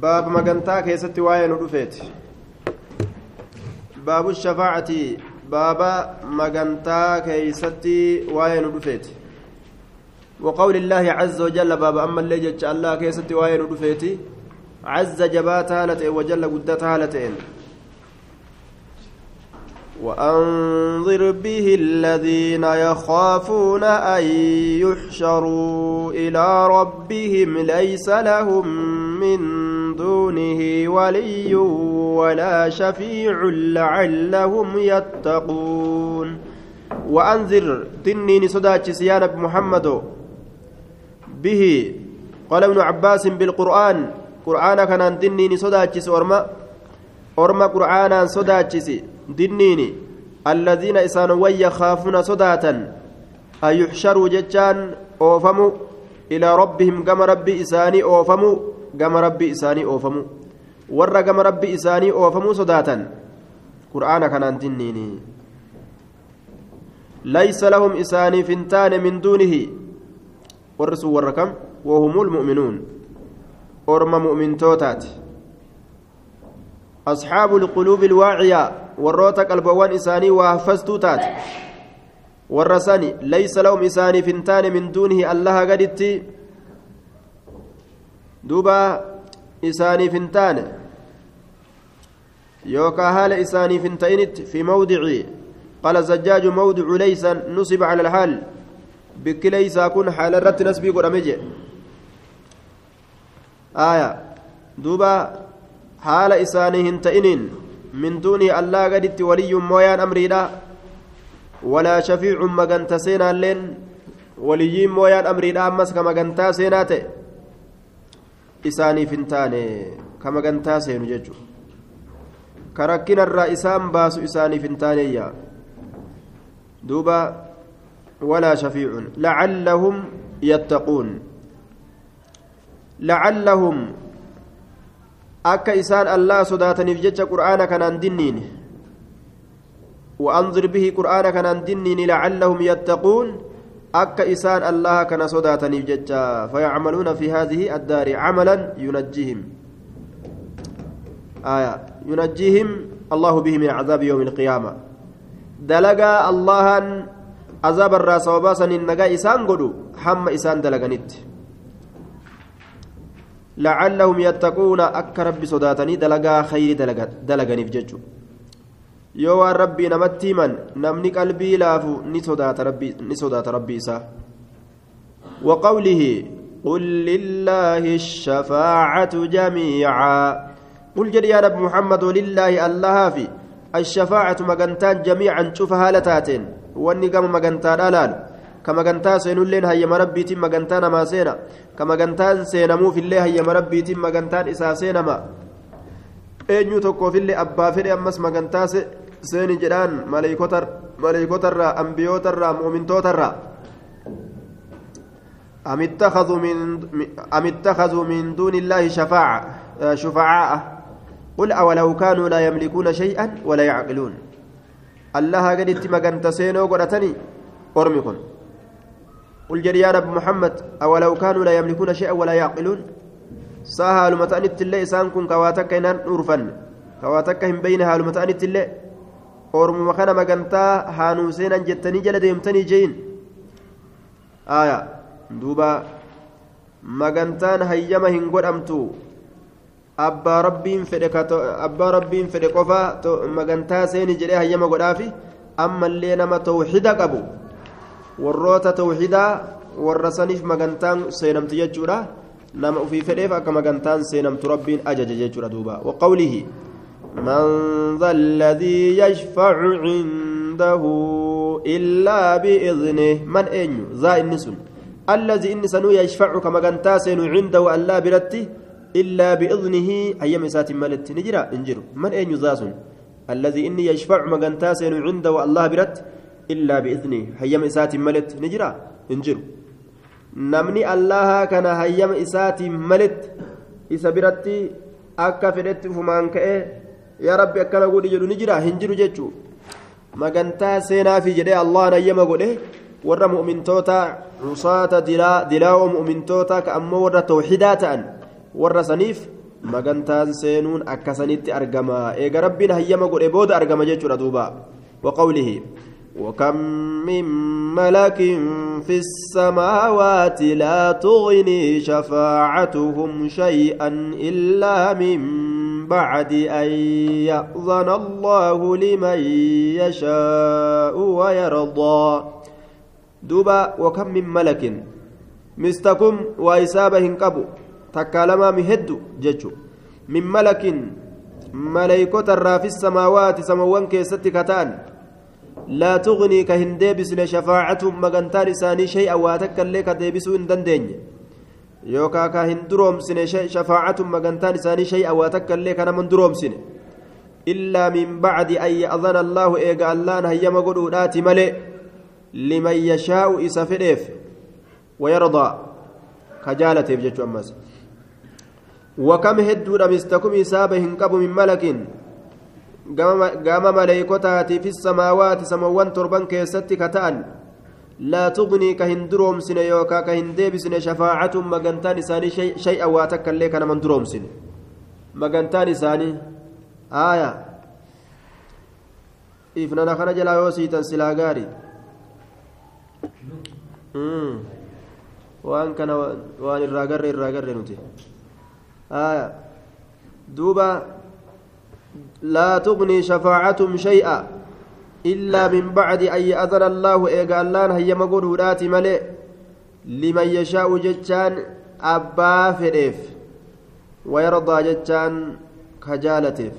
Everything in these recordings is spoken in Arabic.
baaba magantaa keessatti waa'ee nu dhufeeti baabu shafaacati baaba magantaa keeysatti waa'ee nu dhufeeti وقول الله عز وجل باب أما اللي جتش الله كيستي وين دفيتي. عز جباتها لتئن وجل قدتها لتئن وأنظر به الذين يخافون أن يحشروا إلى ربهم ليس لهم من دونه ولي ولا شفيع لعلهم يتقون. وأنذر تنين صدى جسيان محمد به. قال ابن عباس بالقرآن. قرآن كان تنين صدى جسي ورما ورما قرآن صدى جسي دنيني. الذين إسان ويخافون صداة أن يحشروا ججان أوفموا إلى ربهم كما ربي إساني أوفموا gama rabbii isaanii oofamu warra gama rabbii isaanii oofamuu sodaatan qur'aana kanaan dinniini laysa lahum isaaniif hin taane min duunihi warri sun warra kam wahum lmu'minuun orma mu'mintootaati أصحاب القلوب الواعية warroota qalbawwan isaanii waa haffastuu taate warra sani laysa lahum isaaniif hin taane min duunihi allaha gaditti duuba isaaniif hin taane yookaa haala isaaniif hin ta'initti fi mawdici قال زجاج موضع ليس نصب على الحال بك ليس كن حال الرت نسبي قد أمجي آية دوبا حال إسانهن تئنين من دونه الله قدت ولي مويان أمريدا ولا شفيع مغنت سينا لين ولي مويان أمريدا أمس كما غنتا سينات إساني فنتاني كما غنتا سينو ججو كركنا الرئيسان باسو إساني فنتاني دوبا ولا شفيع لعلهم يتقون لعلهم akka isaan allah sodaataniif jecha qur'aana kanaan dinniin. وأنظر به قرآن كان دنين لعلهم يتقون أك إسان الله كان صداتني ججا فيعملون في هذه الدار عملا ينجيهم آية ينجيهم الله به من عذاب يوم القيامة دلقا الله عذاب الراس وباسا النجا إسان قدو حم إسان دلقنت لعلهم يتقون أك ربي صداتني دلقا خير دلقني في ججو yoo waan rabbii namatti himan namni qalbii laafu ni sodaata rabbii isaa. وقوله قل لله الشفاعة جميعا قل جري يا نبي محمد لله الله في الشفاعة مجنتان جميعا شوف هالتاتين واني قام مجنتان ألال كما جنتا سينو اللين هيا مربيتي مجنتان ما سينا كما جنتان في الله هيا مربيتي مجنتان إسا سينما eenyu tokkoof illee abbaa fedhe ammas magantaa seeni jedhaan maleeykotarraa ambiyootarraa mu'mintootarraa am ittakazuu min duuni illaahi shufacaa'a qul awalaw kaanuu laa yamlikuuna shay'an wala yacqiluun allaha gaditti maganta seenoo godhatanii ormi kun قل جري يا رب محمد أولو كانوا لا يملكون شيئا ولا يعقلون ta'anitti illee isaan kun kawaa takka hin dhuurfanne kawaa takka hin beeyne haaluma ta'anitti illee ormuma kana magantaa haanuu seenan jettanii jala deemtanii jeyin aya duuba magantaan hayyama hin godhamtu abbaa rabbiin fedhe abbaa rabbiin fedhe qofa magantaa seeni jedhee hayyama godhaafi ammallee nama tawxida qabu warroota tawxidaa warra saniif magantaan seenamti jechuudha nama ufii fedheef akka magantaan seenamtu rabbiin ajaja jechuudha duuba waqawlihi من ذا الذي يشفع عنده إلا بإذنه من أين ذا النسل الذي إن سنو يشفع كما سنو عنده ألا برت إلا بإذنه أيام سات ملت نجرا إنجر من أين ذا سن. الذي إن يشفع ما سنو عنده ألا برت إلا بإذنه أيام سات ملت نجرا إنجر نمني الله كان أيام سات ملت إسبرت أكفرت فمانك yaa rabbi akkana godhi jedhu ni jira hin jiru jechuu magantaa seenaafi jedhee allahan hayyama godhe warra mu'mintoota cusaata dilaa'oo mu'mintoota ka ammoo warra tawxidaa ta'an warra saniif magantaan seenuun akkasanitti argama eega rabbiin hayyama godhe booda argama jechuudha duuba waqawlihi وكم من ملك في السماوات لا تغني شفاعتهم شيئا إلا من بعد أن يأذن الله لمن يشاء ويرضى. دوبا وكم من ملك مستكم وإسابة قبو تكالما مهد ججو. من ملك ملائكة الرا في السماوات سموان كيستي كتان. لا تغني كهندبس لشفاعتهم مغنتان إساني شيئا واتك اللي كديبسوا إن دندين. Yookaan ka hin duroomsine shafaacatun magantaan isaanii shay'a waa takka illee kana man duroomsine illaa min bacdi an ya'dana allaahu eega allaan hayyama godhuudhaati malee liman yashaa'u isa fedheef wayardaa ka jaalateef jechuu ammas وكم هدود مستكم إسابة هنقب من ملك قام ملائكتاتي في السماوات سموان تربان كيستي كتان لا تغني كهن دروم سنة يوكا كهن ديب سنة شفاعة مغنتان ساني شيء شيء واتك اللي كان من دروم سنة. مغنتان ساني. آية. إفنانا خنا جلا يوسيتا سلا غاري. waan kana waan irraa garre irraa garre nuti duuba laa tugnii shafaacatum shay'a إلا من بعد أن يأذن الله إيقا اللان هيما قدودات ملئ لمن يشاء جتان أبا فريف ويرضى جتان كجالتيف.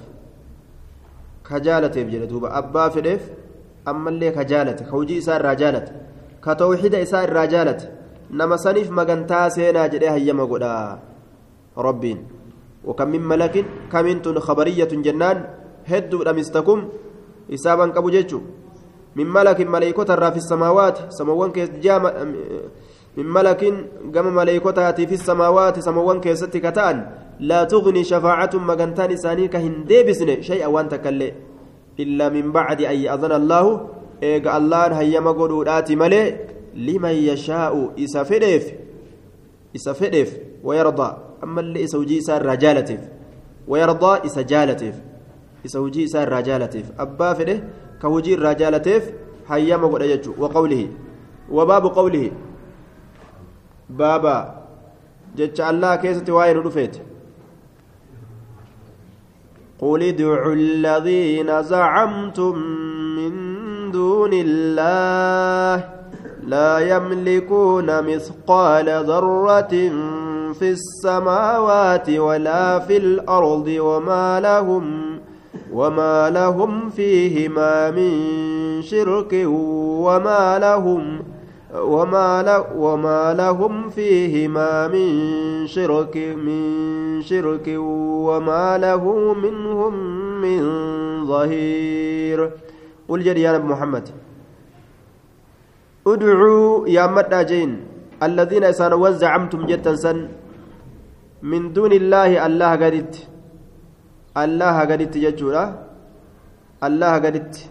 كجالتيف جلدوبا أبا فريف أما اللي كجالت. كوجي إسار رجالت كتوحيد إسار رجالت نما سنيف مغنتا سينا جدي هيما قدا ربين. وكم من ملك كمنتن خبرية جنان. هدوا لمستكم. Qabu jechuun min malakin maleeykota irraa fi samaawaati samawwan jaama min malakin gama maleeykotaati fi samaawaati samawwan keessatti ka ta'an laa tugnii shafaacatun magantaan isaanii ka hin deebisne shay'a waan takkaillee illaa min bacdi an ya'dana allaahu eega allaan hayyama godhuudhaati malee liman yashaa'u isa fedheef isa fedheef wayardaa ammallee isa hujii isaa irraa jaalateef wayardaa isa jaalateef isa hujii isaa irraa jaalateef abbaa fedhe ka hujii irraa jaalateef hayyama godha jechuu waqawlihi wabaabu qawlihi baaba jecha allah keessatti waa'ee nu dhufeeti قل ادعوا الذين زعمتم من دون الله لا يملكون مثقال ذرة في السماوات ولا في الأرض وما لهم وما لهم فيهما من شرك وما لهم وما, وما لهم فيهما من شرك من شرك وما له منهم من ظهير قل يا محمد ادعوا يا مداجين الذين سنوا زعمتم جتا سن من دون الله الله قدت allaha gaditti jechuudha allaha gaditti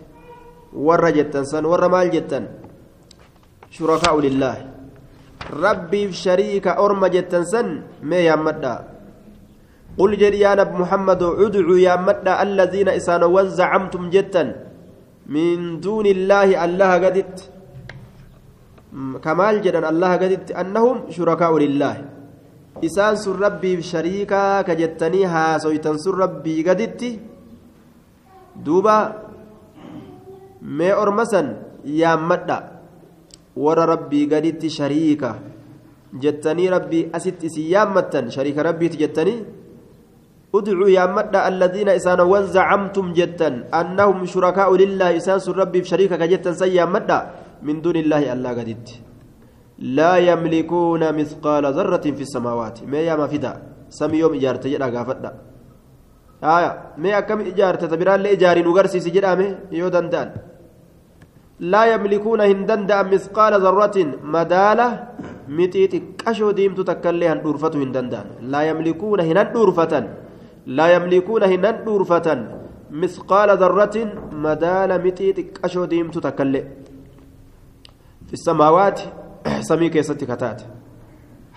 warra jettan san warra maal jettan shurakaa'u lillaahi rabbiif shariika orma jettan san mee yaammadha قل جري يا نبي محمد ادعوا يا مدى الذين إسانوا زعمتم جتا من دون الله الله قدت كمال جدا الله قدت أنهم شركاء لله isaan sun rabbiif shariikaa ka jettanii haasoytan sun rabbii gaditti duuba mee orma san yaammadha warra rabbii gaditti shariika jettanii rabbii asitti isin yaammattan shariika rabbiiti jettanii ادعوا يا مدى الذين إسان وزعمتم جدا أنهم شركاء لله إسان ربي شريكك جدا سيا مدى من دون الله ألا قدت لا يملكون مثقال ذرة في السماوات. ما يا ما فدا سم يوم إجارة جدا قافدا آية ما كم إجارة؟ تبران لإجاري نغرسي سجدامه يودن دان لا يملكون هندن مثقال ذرة مدالة متيت كشو ديمت تكلي هن دورفتو هندن دان لا يملكون هنن دورفة لا يملكون هنن دورفة مثقال ذرة مدالة متيت كشو ديمت تكلي في السماوات samii keessatti kataate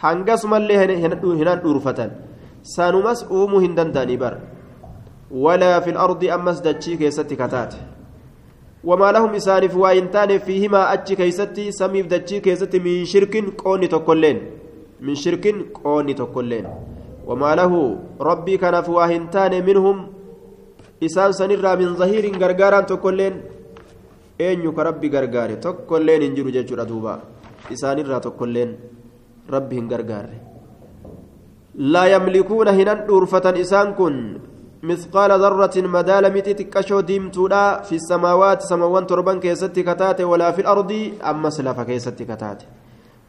hangasumallee hinaan dhuurfatan sanumas uumuu hin danda'anii bar walaa fi lardi ammas dachii keessatti kataate wamaa lahum isaaniif waa hin taane fiihimaa achi keeysatti samiif dachii keessatti min shirkin qoonni tokkoilleen min shirkin qoonni tokkoilleen wamaa lahu rabbii kanaaf waa hin taane minhum isaan sanirraa min zahiirin gargaaraan tokkoilleen eenyu ka rabbi gargaare tokkoilleen hin jiru jechuudha duuba isaanirraa tokkoilleen rabbi hin gargaarre. Laa yamlikuuna hinan dhuurfatan isaan kun مثقال ذرة مدال متي تكشو ديمتودا في السماوات سماوان تربان كيستي كتاتي ولا في الأرض أما سلفا كيستي كتاتي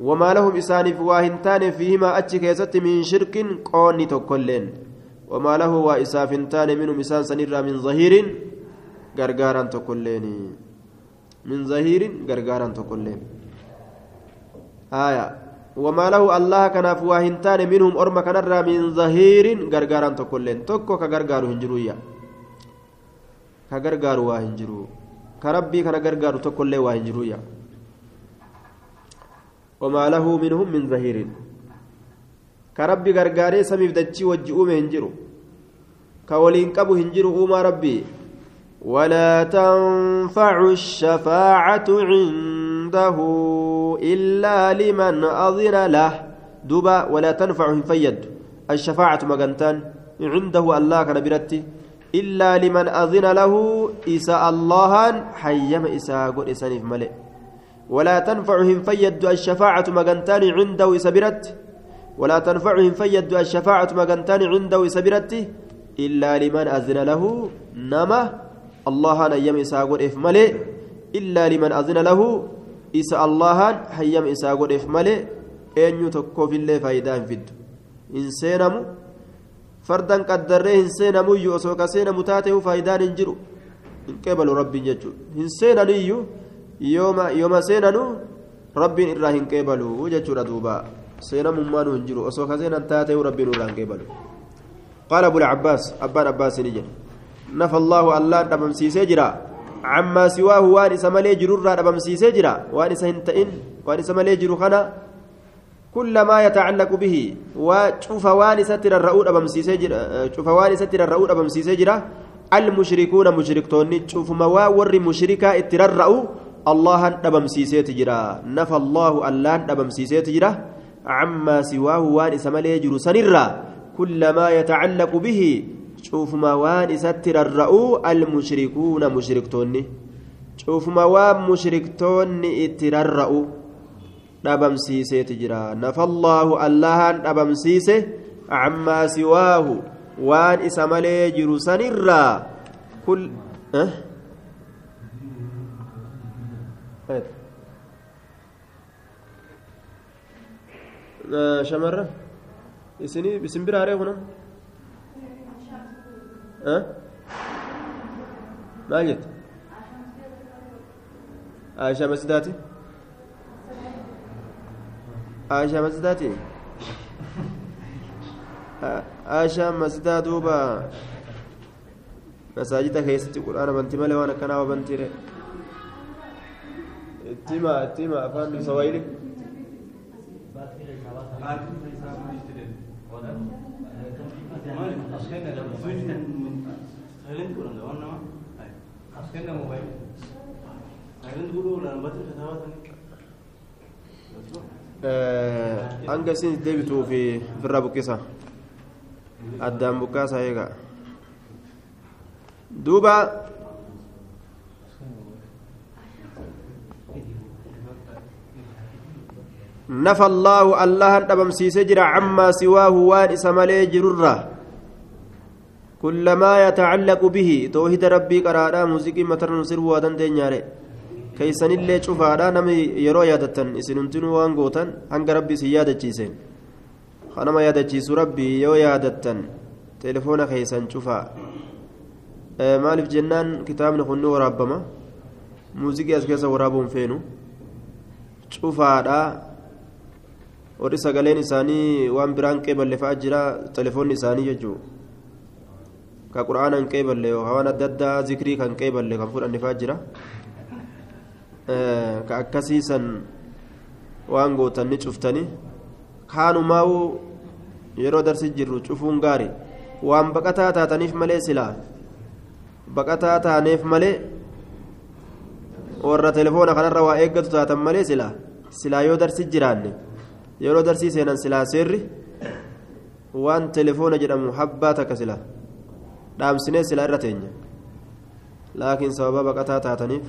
وما لهم إسانف واهنتان فيهما أتش كيستي من شرك قوني تكلين وما له وإسافنتان منهم إسان سنرى من ظهير غرغارا تكلين من ظهير غرغارا تكلين آية وما له الله كناف واهنتان منهم أرم كنرى من ظهير غرغارا تكلين توكو كغرغارو هنجرويا كغرغارو واهنجرو كربي كنا غرغارو تكلي واهنجرويا وما له منهم من ظهير كربي غرغاري سميف دچي وجئوم هنجرو كولين قبو هنجرو أوما ربي ولا تنفع الشفاعة عنده إلا لمن أذن له. دوبا ولا تنفع فيد. الشفاعة مغنتان عنده الله كان برتي إلا لمن أذن له إساء الله حيم إساء قل إسانيف ملئ. ولا تنفعهم فيد الشفاعة مغنتان عنده إسابرت ولا تنفعهم فيد الشفاعة مغنتان عنده إسابرت إلا لمن أذن له نما الله نيم إساء قل إف ملئ إلا لمن أذن له isa allahan hayyama isaa godheef malee eenyu tokkoof illee faayidaa hin fiddu hin seenamu fardan qaddarree hin seenamuyyuu osoo ka seenamu taatehu faayidaan hin jiru hin qeebalu rabbiin jechuudha hin seenaniyyuu yooma yooma seenanu rabbiin irraa hin qeebalu jechuudha duuba seenamummaanu hin jiru osoo ka seenan taatehu rabbiin irraa hin jedhe nafa allaahu allaan dhabamsiisee jira عما سواه وان اسمالي جرور دبمسيسه جرا وان سهنتئن وان اسمالي جرو خنا. كل ما يتعلق به. وشوف وان ستر الرؤود دبمسيسه جرا شوف وان ستر الرؤود دبمسيسه جرا المشركون مشركتون. شوف ما ور مشركا اتررؤوا الله دبمسيسه تجرا نفى الله الله دبمسيسه تجرا عما سواه وان اسمالي جرو سنرا. كل ما يتعلق به. Cuufuma waan isatti rarra'uu almushrikuuna mushriktoonni cuufuma waan mushriktoonni itti rarra'u dhabamsiiseeti jira nafallaahu allahan dhabamsiise cammaa siwaahu waan isa malee jiru sanirraa kul shamarran isinii isin biraaree kunan maal jette aishaa masjidaati aishaa masjidaati aishaa masjidaa duuba masaajida keessatti quraana banti malee silent කරන දවන්නවා හරි අස් වෙන mobile silent ගුරු වල නම්බර් එක තවදන්නේ අංග සින් දෙවිතු في في الرب كيسا الدم بكاسا هيكا دوبا نفى الله الله أن أبم سيسجر عما سواه وان إسمالي جرره ما يتعلق به توحيد ربي قراءة موسيقى مترن سر وادن دينياري. كيسن اللي شوفادا نمي يرو يادتن. اسننتن وان غوتن. هنگ ربي سيادة جيسين خنما يادتشيس ربي يو يادتن. تليفون كيسن شوفا آه مالف جنان كتابنا خنو ورابما. موسيقى اسكيسا ورابون فينو. شوفادا warri sagaleen isaanii waan biraan qeeballe fa'aa jira telefoonni isaanii jechuudha ka quraana hin qeeballe waan adda addaa zikrii kan qeeballe kan fudhanne fa'aa jira ka akkasiisan waan gootanni cuftanii kaanumaa'uu yeroo darsi jirru cufuun gaari waan baqataa taataniif malee silaa baqataa taaneef malee warra telefoona kanarra waa eeggatu taatan malee silaa silaa yoo darsi jiraanne yeroo darsii seenan silaa seerri waan telefoona jedhamu habbaa takka silaa dhaamsinee silaa irra teenya laakiin sababa baqataa taataniif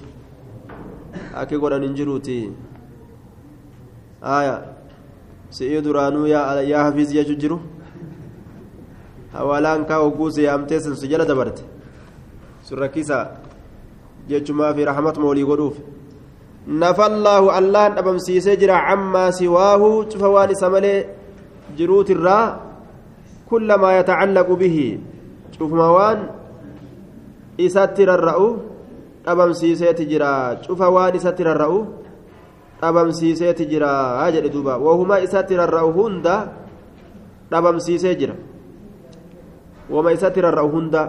akki godhan hin jiruuti aya si'ii duraanuu yaa hafiis jechuu jiru? Hawaalaan kaa hogguu siyaamtee sinsu jala dabarte. Sun rakkisaa jechumaa fi rahmatuma walii godhuuf. Nafallaahu allahan dhabamsiisee jira cammaa siwaahu cufa waan isa malee jiruutirraa kullamaa yatacallaqu bihi cufuma waan isatti rarra'u dhabamsiiseeti jira cufa waan isatti rarra'u dhabamsiiseeti jira jedhe duuba wahuma isatti rarra'u hunda dhabamsiisee jira wama isatti rarra'u hunda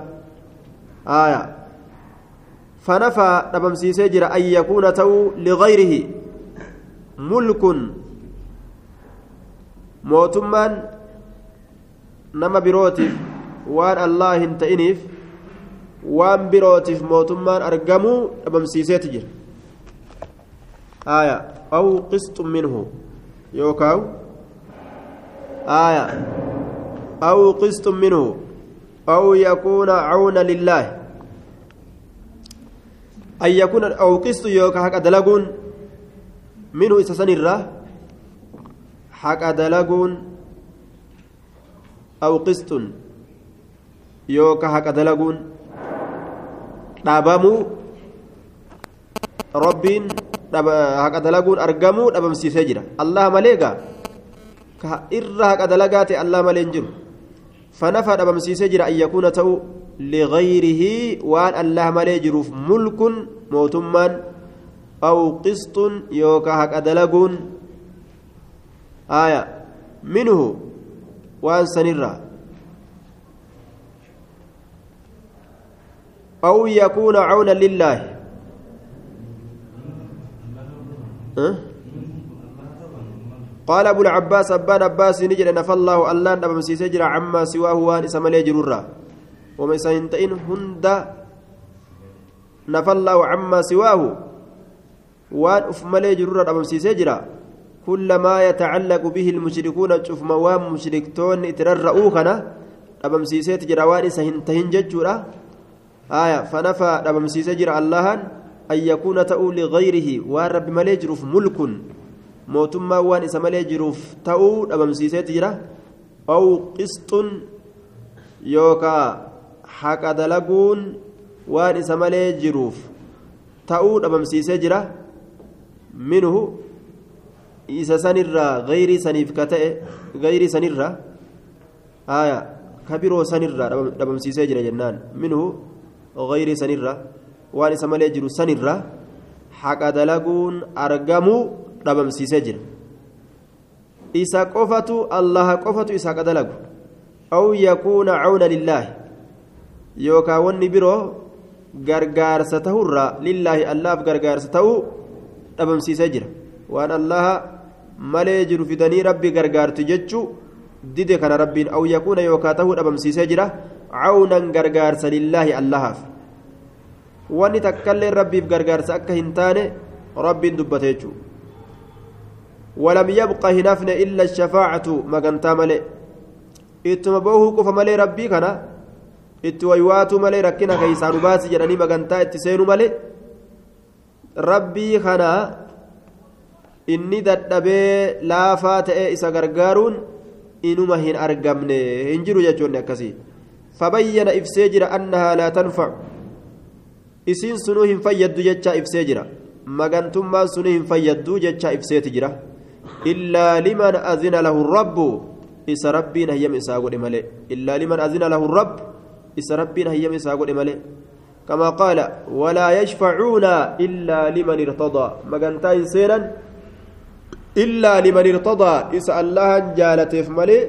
aya فنفى دبمسي سجر أن يكون تو لغيره ملك موتمان نما بروتف وان الله انتئنيف وان بروتف موتمان أرقموا دبمسي سجر آية أو قسط منه يوكاو آية أو قسط منه أو يكون عون لله أن يكون أو قسط يوكا حق دلقون منه إسسان الرا حق دلقون أو قسط يوكا حق دلقون dhaabamuu rabbiin haqa dalaguun argamuu dhabamsiisee jira allah malee gaa ka irra haqa dalagaa ta'e allah malee hin jiru fanafaa dhabamsiisee jira an yakuuna ta'u ligayrihi waan allah malee jiruuf mulkun mootummaan aw qisxun yookaa haqa dalaguun aya minhu waan sanirraa أو يكون عونا لله. أه؟ قال أبو العباس أبان عباس نجد نفى الله الله نبم سيسجر عما سواه وان إسمالي جرورا. وما سينتئن هند نفى الله عما سواه وان أفمالي جرورا نبم سيسجر كل ما يتعلق به المشركون تشوف موام مشركتون اتررؤوا كنا نبم سيسجر وان سهنتهن ججورا. آية فنفى نبم سيسجر اللهن أن يكون تأو لغيره وان رب مالي جروف ملك isa malee jiruuf ta'uu dhabamsiiseeti jira aw qisxun yookaa haqa dalaguun waan isa malee jiruuf ta'uu dhabamsiisee jira minhu isa sanirraa gayrii saniif ka ta'e gayrii sanirraa aya ka biroo sanirraa dhabamsiisee jira waan isa malee jiru sanirraa haqa dalaguun argamuu dhabamsiisee jira isa qofatu allaha qofatu isa haqa dalagu aw yakuuna cawna lillaahi yookaa wanni biroo gargaarsa tahurraa lillaahi allaaf gargaarsa ta'uu dhabamsiisee jira waan allaha malee jiru fidanii rabbi gargaartu jechuu dide kana rabbiin aw yakuuna yookaa tahuu dhabamsiisee jira cawnan gargaarsa lillaahi allahaaf. Wanni takkaillee rabbiif gargaarsa akka hin taane rabbiin dubbate jechuudha. ولم يبق هنفن إلا الشفاعة مغنتا ملي إتما بوه قف ملي ربي كان إتويوات ملي ركنا كيسان باسي جناني مغنتا اتسين ملي ربي كان إني ددبي لا فاتئ إسا غرغارون إنما هن أرقمن هنجرو جاتشون أكسي فبين إفسيجر أنها لا تنفع. إسين سنوهم فيدو جاتشا إفسيجر. مغنتم سنوهم فيدو جاتشا إفسيتجره إلا لمن أذن له الرب إس ربي نهيم إساقود ملئ إلا لمن أذن له الرب إس ربي نهيم إساقود ملئ كما قال ولا يشفعون إلا لمن ارتضى. مغنتا إنسانا إلا لمن ارتضى. إس الله جالته ملئ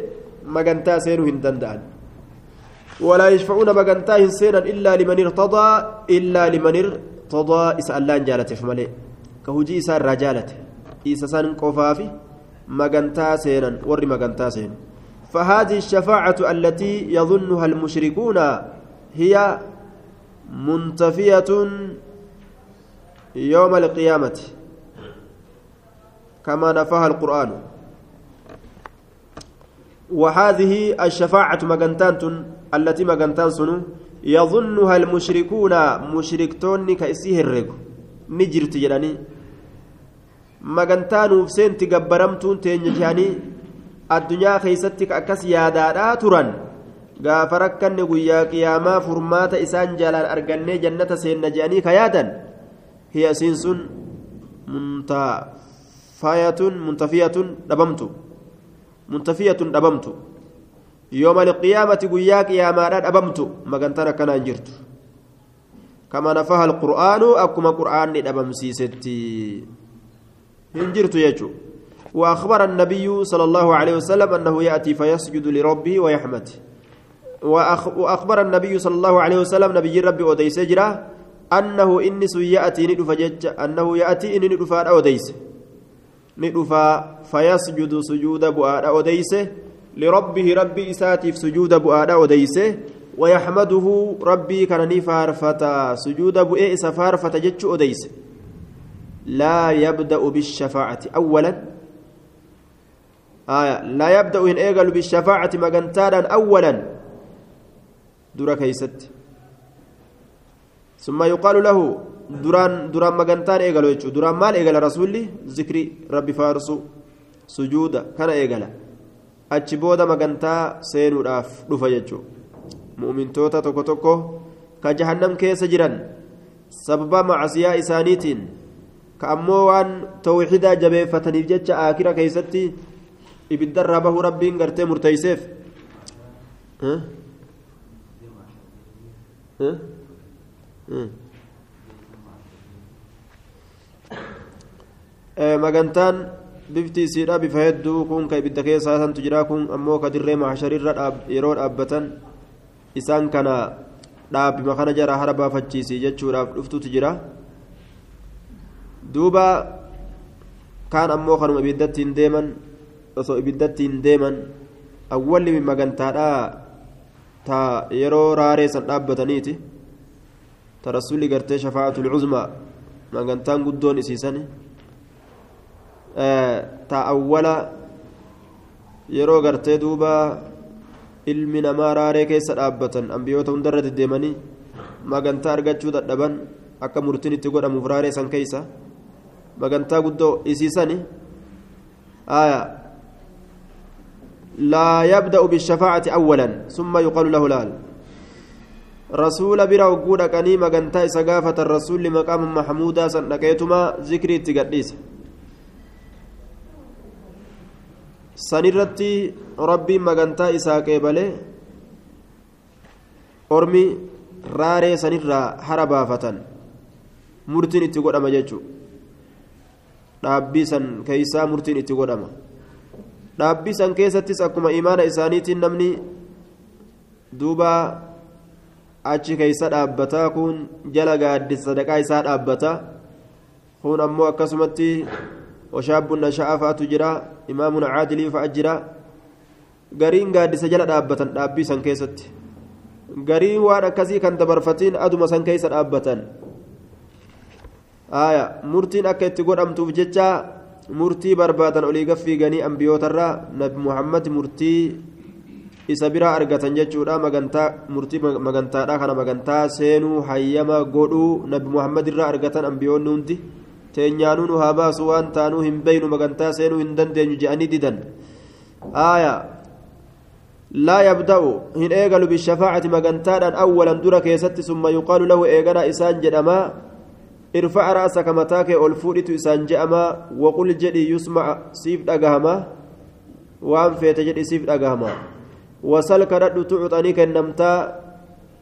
مغنتا سينو هندندان ولا يشفعون مغنتا إنسانا إلا لمن ارتضى إلا لمن ارتضى. إس الله جالته ملئ كهجي إسان رجالته san qofaafi magantaa seenan warri magantaa seenu فهذه الشفاعة التي يظنها المشركون هي منتفية يوم القيامة. كما نفاها القرآن. وهذه الشفاعة مجنتان التي مجنتان سنو يظنها المشركون مشركتون كأسيه الرق نجرت جلاني مجنتان وفسين تقبرمتون تنجاني الدنيا خيستك أكس يادادا تران gaafa rakkanne guyyaa qiyaamaa furmaata isaan jaalaan argannee jannata seenna je'anii kayaadan hiya isiin sun muntafiyatun dhabamtu muntafiyatun dhabamtu yooma alqiyaamati guyyaa qiyaamaadha dhabamtu magantaan akkanaa hin jirtu kama nafaha alqur'aanu akkuma qur'aanni dhabamsiisetti hin jirtu jechuudha وأخبر النبي صلى الله عليه وسلم أنه يأتي فيسجد لربه ويحمده وأخبر النبي صلى الله عليه وسلم نبي ربي أوديس جرا أنه إنس يأتي ندفا جج أنه يأتي إن ندفا أوديس. ندفا فيسجد سجود بؤاد أوديس. لربه ربي إساتف سجود بؤاد أوديس ويحمده ربي كان نفارفتا سجود بؤي سفارفتا جج أوديس لا يبدأ بالشفاعة. أولا آية لا يبدأ إن إيقل بالشفاعة مجنتانا أولا dura keeysatti ثم يقال له duraan duraan magantaan eegalu jechuudha duraan maal eegala rasuulli zikri rabbi faarsu sujuuda kana eegala achi booda magantaa seenuudhaaf dhufa jechuudha mu'mintoota tokko tokko ka jahannam keessa jiran sababa macasiyaa isaaniitiin ka ammoo waan tawxiidaa jabeeffataniif jecha aakira keessatti ibiddarraa bahuu rabbiin gartee murteeyseef magantaan bifti isiidha bifa hedduu kun ka ibidda keessaa santu jira kun ammoo ka dirree mahasharirra yeroo dhaabbatan isaan kana dhaabbima kana jara hara baafachiisi jechuudhaaf dhuftutu jira duuba kaan ammoo kanuma ibiddatti hin deeman osoo ibiddatti hin deeman awwalli magantaadhaa ta yeroo raaree san dhaabbataniiti ta rasuulli gartee shafaacatul cuzmaa magantaan guddoon isiisan ta awwala yeroo gartee duuba ilmi namaa raaree keessa dhaabbatan ambiyoota hundarra deddeemanii magantaa argachuu dadhaban akka murtiin itti godhamuuf raaree san keeysa magantaa guddoo isiisani aya لا يبدأ بالشفاعة أولا ثم يقال له لال رسول برا وقود كني مغنتا سقافة الرسول لمقام محمودا سنكيتما ذكري تقديس سنرتي ربي مغنتا إساك بله أرمي راري سنرا هربافة مرتين اتقود أما جيتشو dhaabbii san keeysaa murtiin itti godhama dhaabbii san keessattis akkuma imaana isaaniitiin namni duuba achi keeysa dhaabbataa kun jala gaaddisa sadaqaa isaa dhaabbataa kun ammoo akkasumatti fa'atu jira imaamun caadilii fa'a jira gariin gaaddisa jala dhaabbatan dhaabbii san keessatti gariin waan akkasii kan dabarfatiin aduma san keeysa dhaabbatan aya murtiin akka itti godhamtuuf jecha murtii barbaadan olii gaffiiganii ambiyootarraa nabi muhammad murtii isa biraa argatan jechuudha magantaa murtii magantaadha kana magantaa seenuu hayyama godhuu nabi muhammad irraa argatan ambiyoonni hundi teenyaanuu nu haa baasu waan taanuu hin beynu magantaa seenuu hin dandeenyu je'anii didan. Aya لا يبدأ هن إيغل بالشفاعة مغنتادا أولا درا كيست ثم يقال له إيغنا إسان جدما ارفع رأسك متاك ألفودت إسان جأما وقل جدي يسمع سيف دقهما وان فيت جدي سيف دقهما وسلك رد تعطني كنمتا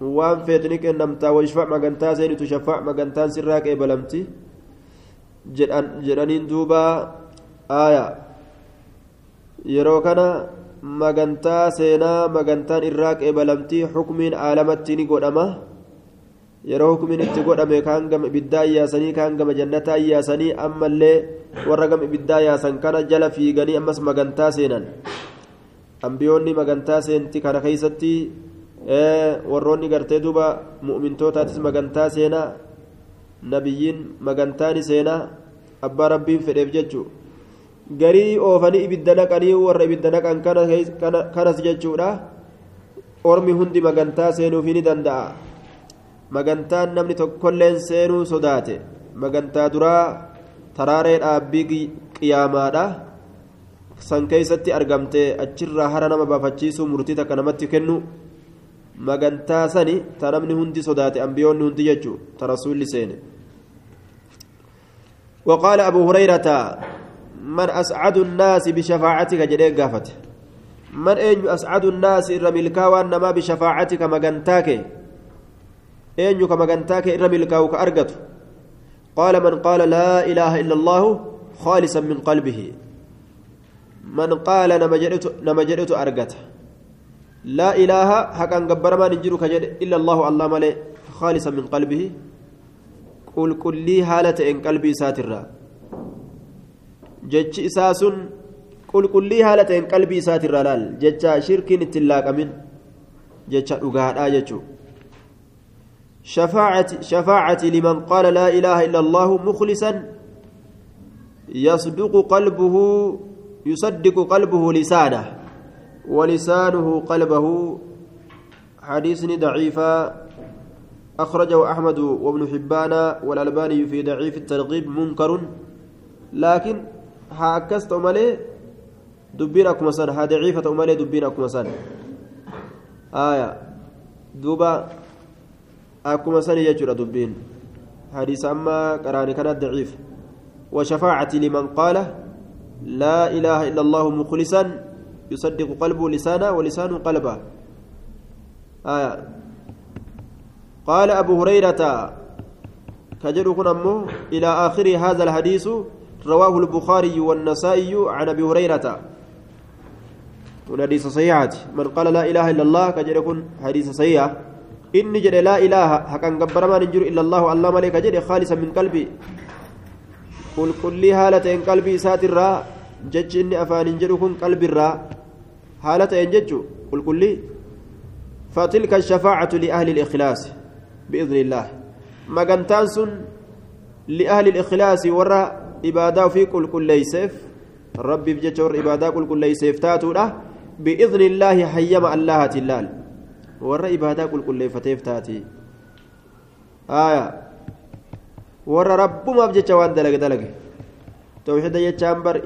وان فيتني كنمتا ويشفع مغنتا زين تشفع مغنتا سراك إبلمتي جدانين دوبا آية yeroo kana magantaa seenaa magantaan irraa qeebalamtii xukumiin aalamatti ni godhama yeroo hukumiin itti godhame kaan gama ibiddaa iyyaasanii kaan gama jannataa iyyaasanii ammallee warra gama ibiddaa iyaasan kana jala fiiganii ammas magantaa seenan ambiyoonni magantaa seenti kana keeysatti warroonni gartee duba mu'mintootaatis magantaa seenaa nabiyyiin magantaani seenaa abbaa rabbiin fedheef jechuu garii oofanii ibidda naqanii warra ibidda naqan kanas jechuudha. Ormi hundi magantaa seenuufii ni danda'a. Magantaan namni tokkolleen seenuu sodaate. Magantaa duraa taraaree dhaabbii qiyaamaadha. San keeysatti argamte achirraa hara nama baafachiisuu murtii takka namatti kennu magantaa sani ta namni hundi sodaate ambiyoonni hundi jechuu ta rasuulli seene وقال أبو هريرة من أسعد الناس بشفاعتك؟ جديك قافت. من أين أسعد الناس إر ملكا وأنما بشفاعتك مغنتاك؟ أين كمغنتاك إر ملكا وكأرقت قال من قال لا إله إلا الله خالصا من قلبه. من قال نمجدت أرقت لا إله حقا قبر ما ننجرك إلا الله الله خالصا من قلبه. هالة إن قلبي ساترا جتش إساس قل قل لي هالة إن قلبي ساترا لال جتش شرك اتلاك من جتش أقادا جتشو شفاعتي شفاعتي لمن قال لا إله إلا الله مخلصا يصدق قلبه يصدق قلبه لسانه ولسانه قلبه حديث ضعيفا أخرجه أحمد وابن حبان والألباني في ضعيف الترغيب منكر. لكن هاكست أمالي دبين أكما سن ها ضعيفة أمالي دبين أكما سن آية. دوبا أكما سن يجر دبين. حديث أما قراني كانت ضعيف. وشفاعة لمن قال لا إله إلا الله مخلصا يصدق قلبه لسانه ولسانه قلبه. آية. قال أبو هريرة كجر أمه إلى آخر هذا الحديث رواه البخاري والنسائي عن أبي هريرة. حديث صحيحة من قال لا إله إلا الله كجر حديث صحيح. إني جد لا إله حقا قبر ما ننجر إلا الله الله ملك جد خالصا من قلبي. قل لي هالة إن قلبي ساتر جج إني أفان جركم قلبي الرا هالة إن جج قل لي فتلك الشفاعة لأهل الإخلاص. بإذن الله. مقنتان سن لأهل الإخلاص ورا إبادة في كل كل ليسف ربي بجتور إبادة كل كل ليسف تاتو بإذن الله حيما الله تلال. ورا إبادة كل كل ليفتيف تاتي. آية. ورا رب ما بجت وان دلق دلق. توحيد يجام بر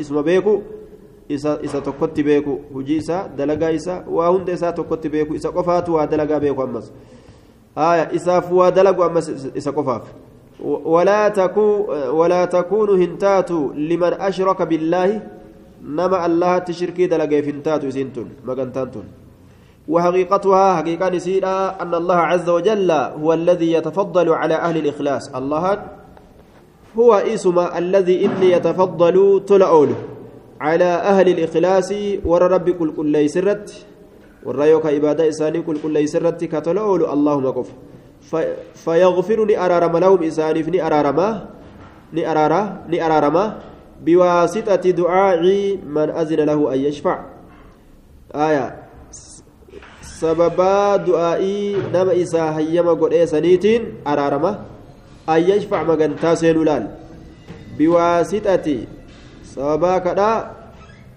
إسما بيكو. isa tokkotti beeku hujii isaa dalagaa isaa waa hunda isaa tokkotti beeku isa qofaatu waa dalagaa beeku ammas waa dalagu ammas isa qofaaf ولا تكون ولا تكون هنتات لمن أشرك بالله نما الله تشركي دلقي فنتات سنتون مقنتانتون وحقيقتها حقيقة نسيرا أن الله عز وجل هو الذي يتفضل على أهل الإخلاص. الله هو اسم الذي إني يتفضل تلأوله على أهل الإخلاص ور ربي كل كل ليسرت ور يوكا إبادة إساني كل كل ليسرت كتلول اللهم قف فيغفر لأرارم لهم إساني ني أرارما ني أرارا ني أرارما بواسطة دعاء من أذن له أن يشفع. آية. سببا دعائي نما إسا هيما قد إسانيتين أرارما أن يشفع مغنتا سينولال بواسطة sababaa kadhaa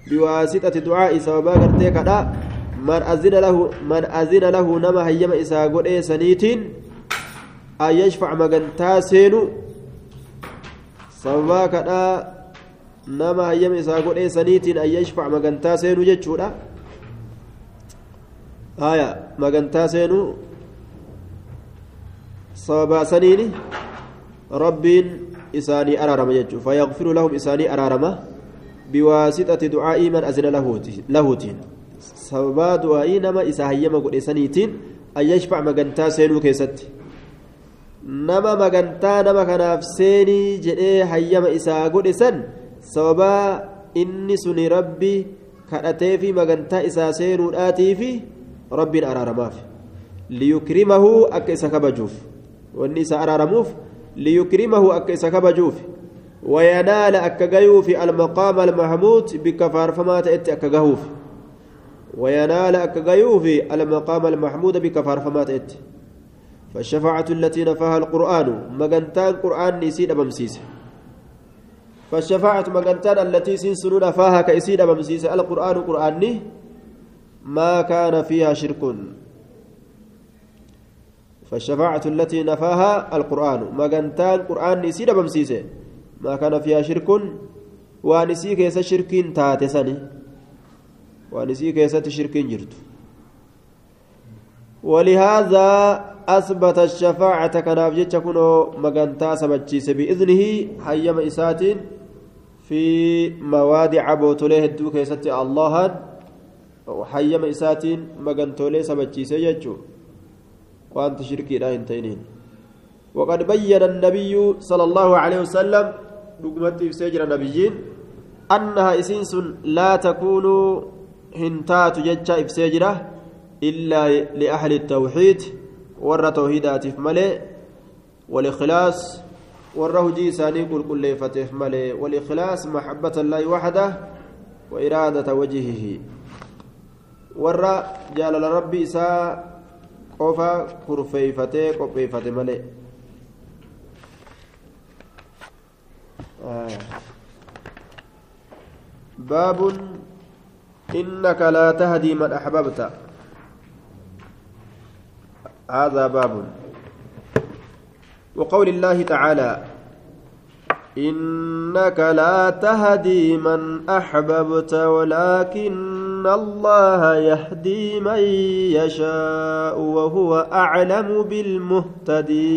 biwaasixati du'aa'i sababaa gartee kadhaa man azina lahu man azina lahu nama hayyama isaa godhee saniitiin an yashfac magantaa seenu sababaa kadhaa nama hayyama isaa godhee saniitiin an yashfac magantaa seenu jechuudha haya magantaa seenu sababaa saniini rabbiin isaanii araarama jechuudha fayyaqfiru lahum isaanii araarama biwaasixati du'aa'ii man azina lahuutiin sababaa du'aa'ii nama isa hayyama godhesaniitiin ayyashfac magantaa seenuu keessatti nama magantaa nama kanaaf seenii jedhee hayyama isaa godhesan sababaa inni suni rabbi kadhatee fi magantaa isaa seenuudhaatii fi rabbiin araaramaaf liyukrimahu akka isa kabajuuf wanni isa araaramuuf ليكرمه أكيس كبجوف وينال أكجيوف المقام المحمود بكفار فما تأتي أكجهوف وينال أكغيوف المقام المحمود بكفار فمات فالشفاعة التي نفاها القرآن مغنتان قرآن نسيد بمسيس. فالشفاعة مغنتان التي سنسن نفاها كيسيد بمسيس. القرآن قرآن ما كان فيها شرك. فالشفاعة التي نفاها القرآن مغنتان قرآن نسيد بمسيس. ما كان فيها شرك وانسي كيس شرك تاتسني. وانسي كيس شرك جرت. ولهذا أثبت الشفاعة كناف جتش كنو مغنتا سبتشيس بإذنه حيما إسات في موادع بوتوليه الدو كيست الله وحيما إسات مغنتوليه سبتشيس يجو وأنت شركي لا ينتينين. وقد بين النبي صلى الله عليه وسلم dhugumatti ibsee jira nabiyyiin annaha isiin sun laa takuunuu hin taatu jecha ibsee jira illaa liahli tawxiid warra tawhiidaatiif malee walikhilaas warra hujii isaanii qulqulleeffateef malee walikhilaas maxabbata allaahi waxda wa iraadata wajhihi warra jaalala rabbi isaa qofa kurfeeyfatee qopheeffate malee آه. إنك لا تهدي من أحببت. هذا باب. وقول الله تعالى إنك لا تهدي من أحببت ولكن الله يهدي من يشاء وهو أعلم بالمهتدين.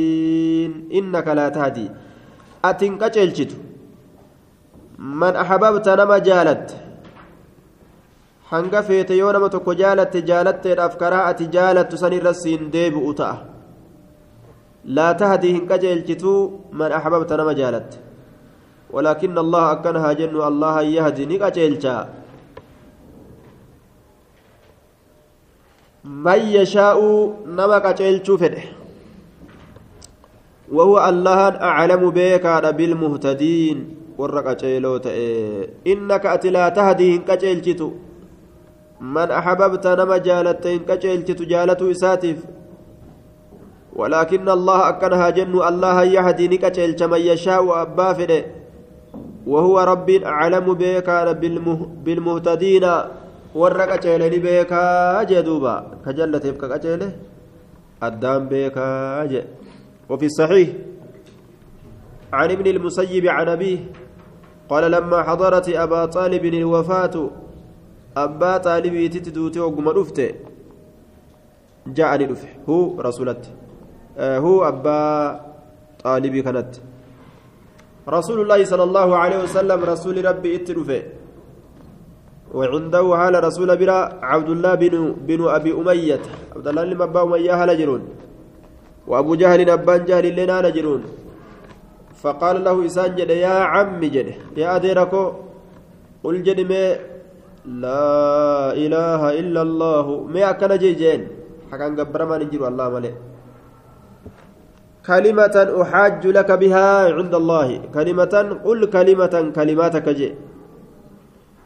إنك لا تهدي. أتن قتلت من أحببت نما جالت. Hanga feete yoo nama tokko jaalatte jaalatteedhaaf karaa ati jaalattu san irra siin deebi'u ta'a laa tahdii hin qajeelchituu man axbabta nama jaalatte ولكن الله أكنها جن الله يهدي نقجلجا من يشاء نما قجلجو فده وهو الله أعلم بك بالمهتدين warra qaceeloo ta'e innaka ati axbabta nama jaalatte hin qaceelchitu jaalatuu isaatiif ولكن الله أكنها جن الله يهدي نكتشل من يشاء أبا فده وهو رب أعلم بك بالمهتدين warra qaceelani beekaa jee duuba ka jallateef ka qaceele وفي الصحيح عن ابن المسيب عن أبيه قال لما حضرت أبا طالب الوفاة أبا طالب تتدوتي وقم رفته جاءني رفه هو رسولت آه هو أبا طالب كانت رسول الله صلى الله عليه وسلم رسول ربي اترفه وعنده حال رسول برا عبد الله بن بن أبي أمية عبد الله بن أبا أمية هل جرون وأبو جهل أبان جهل لنا نجرون فقال له إسان جد يا عمي جد يا أديركو قل جد لا إله إلا الله. ما أكن جيجين. حكان قبر ما نجر الله ملئ. كلمة أحاج لك بها عند الله. كلمة قل كلمة كلماتك جي.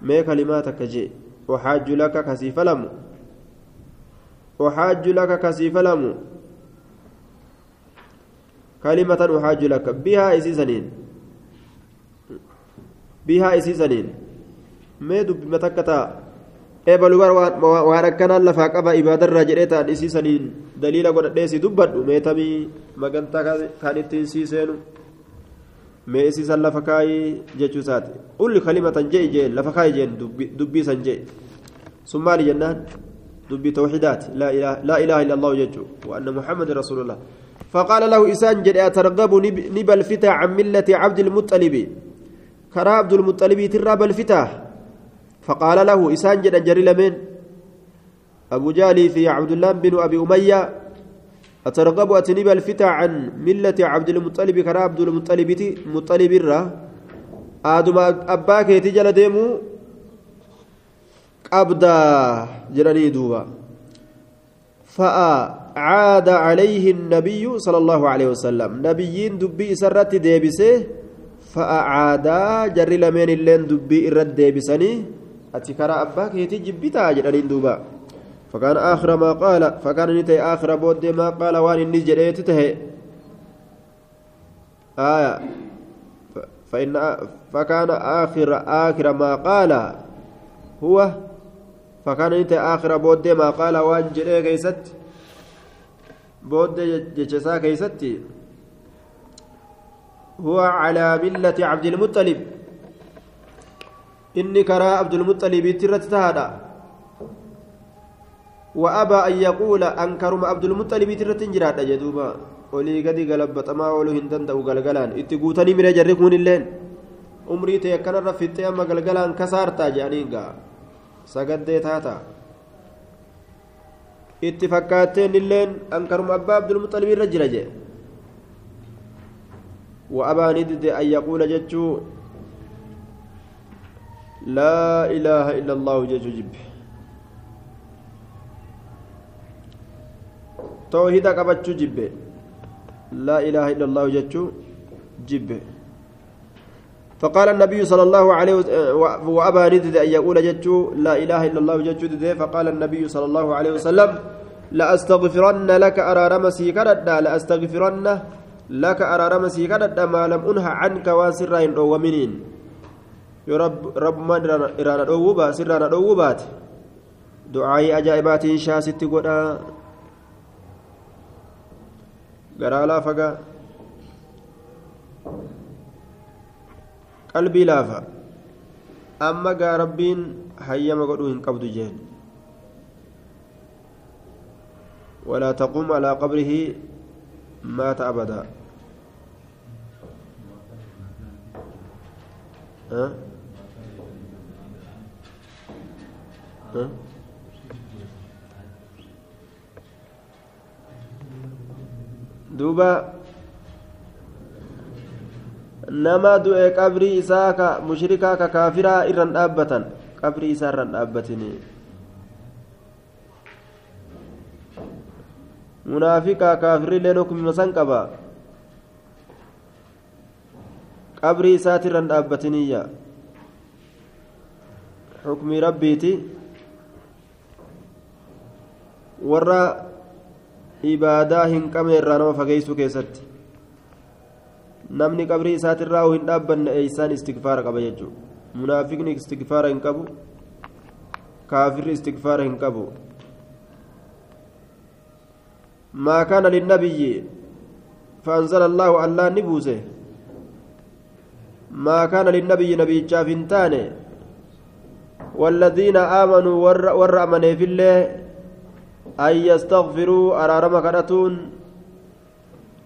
ما كلماتك جي. أحاج لك كسيف لم. أحاج لك كسيف لم. كلمة أحاج لك. بها إسيسنين بها إسيسنين ما دب متكتا eebalu waan akkanaan lafaa qaba ibaadarraa jedhee ta'an isiisaniin daliila godhadheesi dubbadhu meetamii magantaa kan ittiin siiseenu mee isiisan lafa kaayii jechuu isaati ulli kalimatan jee jeen lafa kaayii jeen dubbiisan jee sun maali jennaan dubbii tawxidaati laa ilaaha illa allahu jechuu wa anna muhammadin rasuulullah فقال له إسان جد أترغب نبى الفتى عن ملة عبد المطلب كرا عبد المطلب تراب الفتى فقال له إسان جد جري لمن؟ أبو جالي في عبد الله بن أبي أمية أترغب أتنبى الفتى عن ملة عبد المطلب كرا عبد المطلب مطلب الرا. آدم أباك تجل ديمو أبدا جراني دوبا. فعاد عليه النبي صلى الله عليه وسلم. نبيين دبي سرت ديبسه فأعادا جر لمن اللين دبي إرد ديبسني. أتكرى أباك يتجبتا جدانين دوبا فكان آخر ما قال فكان نتي آخر بود ما قال وان إني جريت تهي آية فإن فكان آخر آخر ما قال هو فكان نتي آخر بود ما قال وان جري كيست بود جتشسا كيستي هو على ملة عبد المطلب كرا عبد المطلب ترت تهدى وأبى أن يقول أنكرم عبد المطلب ترت جراد جدوبا danda'u galgalaan itti guutanii mira jarri kun illeen umrii ta'e akkanarra fixxee amma galgalaan kasaartaa jedhanii gaa sagaddee taata itti fakkaatteen illeen ankaruma abbaa abdulmuxalibii irra jira jee وأبى ندد أن يقول جتشو لا إله إلا الله جتشو جب توحيد قبتشو جب لا إله إلا الله جتشو جب فقال النبي صلى الله عليه وسلم وأبى ندد أن يقول جتشو لا إله إلا الله جتشو فقال النبي صلى الله عليه وسلم لأستغفرن لك أرى رمسي كردا لأستغفرن لك أرارم سيكادة ما لم أنهى عنك واسرا إن أومنين رب رب ما إرانا أوبا سرانا أوبات دعائي أجائبات شاست قدا garaa laafagaa qalbii laafa amma gaa rabbiin hayyama godhuu hin qabdu jeen walaa taquum alaa qabrihi مات أبدا ها ها duuba nama du'e qabrii isaa ka mushrikaa ka kaafiraa irran dhaabbatan. Qabrii isaa irran dhaabbatinii munaafiqaa kaafirrilleen hukumima san qaba? Qabrii isaatirran dhaabbatiniyya xukmii rabbiiti warra ibaadaa hin qabne irraa nama fageeysuu keessatti namni qabrii isaatirraa hin dhaabbanne eeysaan istigfaara qaba jechuu munaafiqni istigfaara hin qabu kaafirri istigfaara hin qabu ما كان للنبي فأنزل الله الله نبوسه ما كان للنبي نبي شافنتان والذين آمنوا ور, ور أمنوا في الله أن يستغفروا أرارم كرتون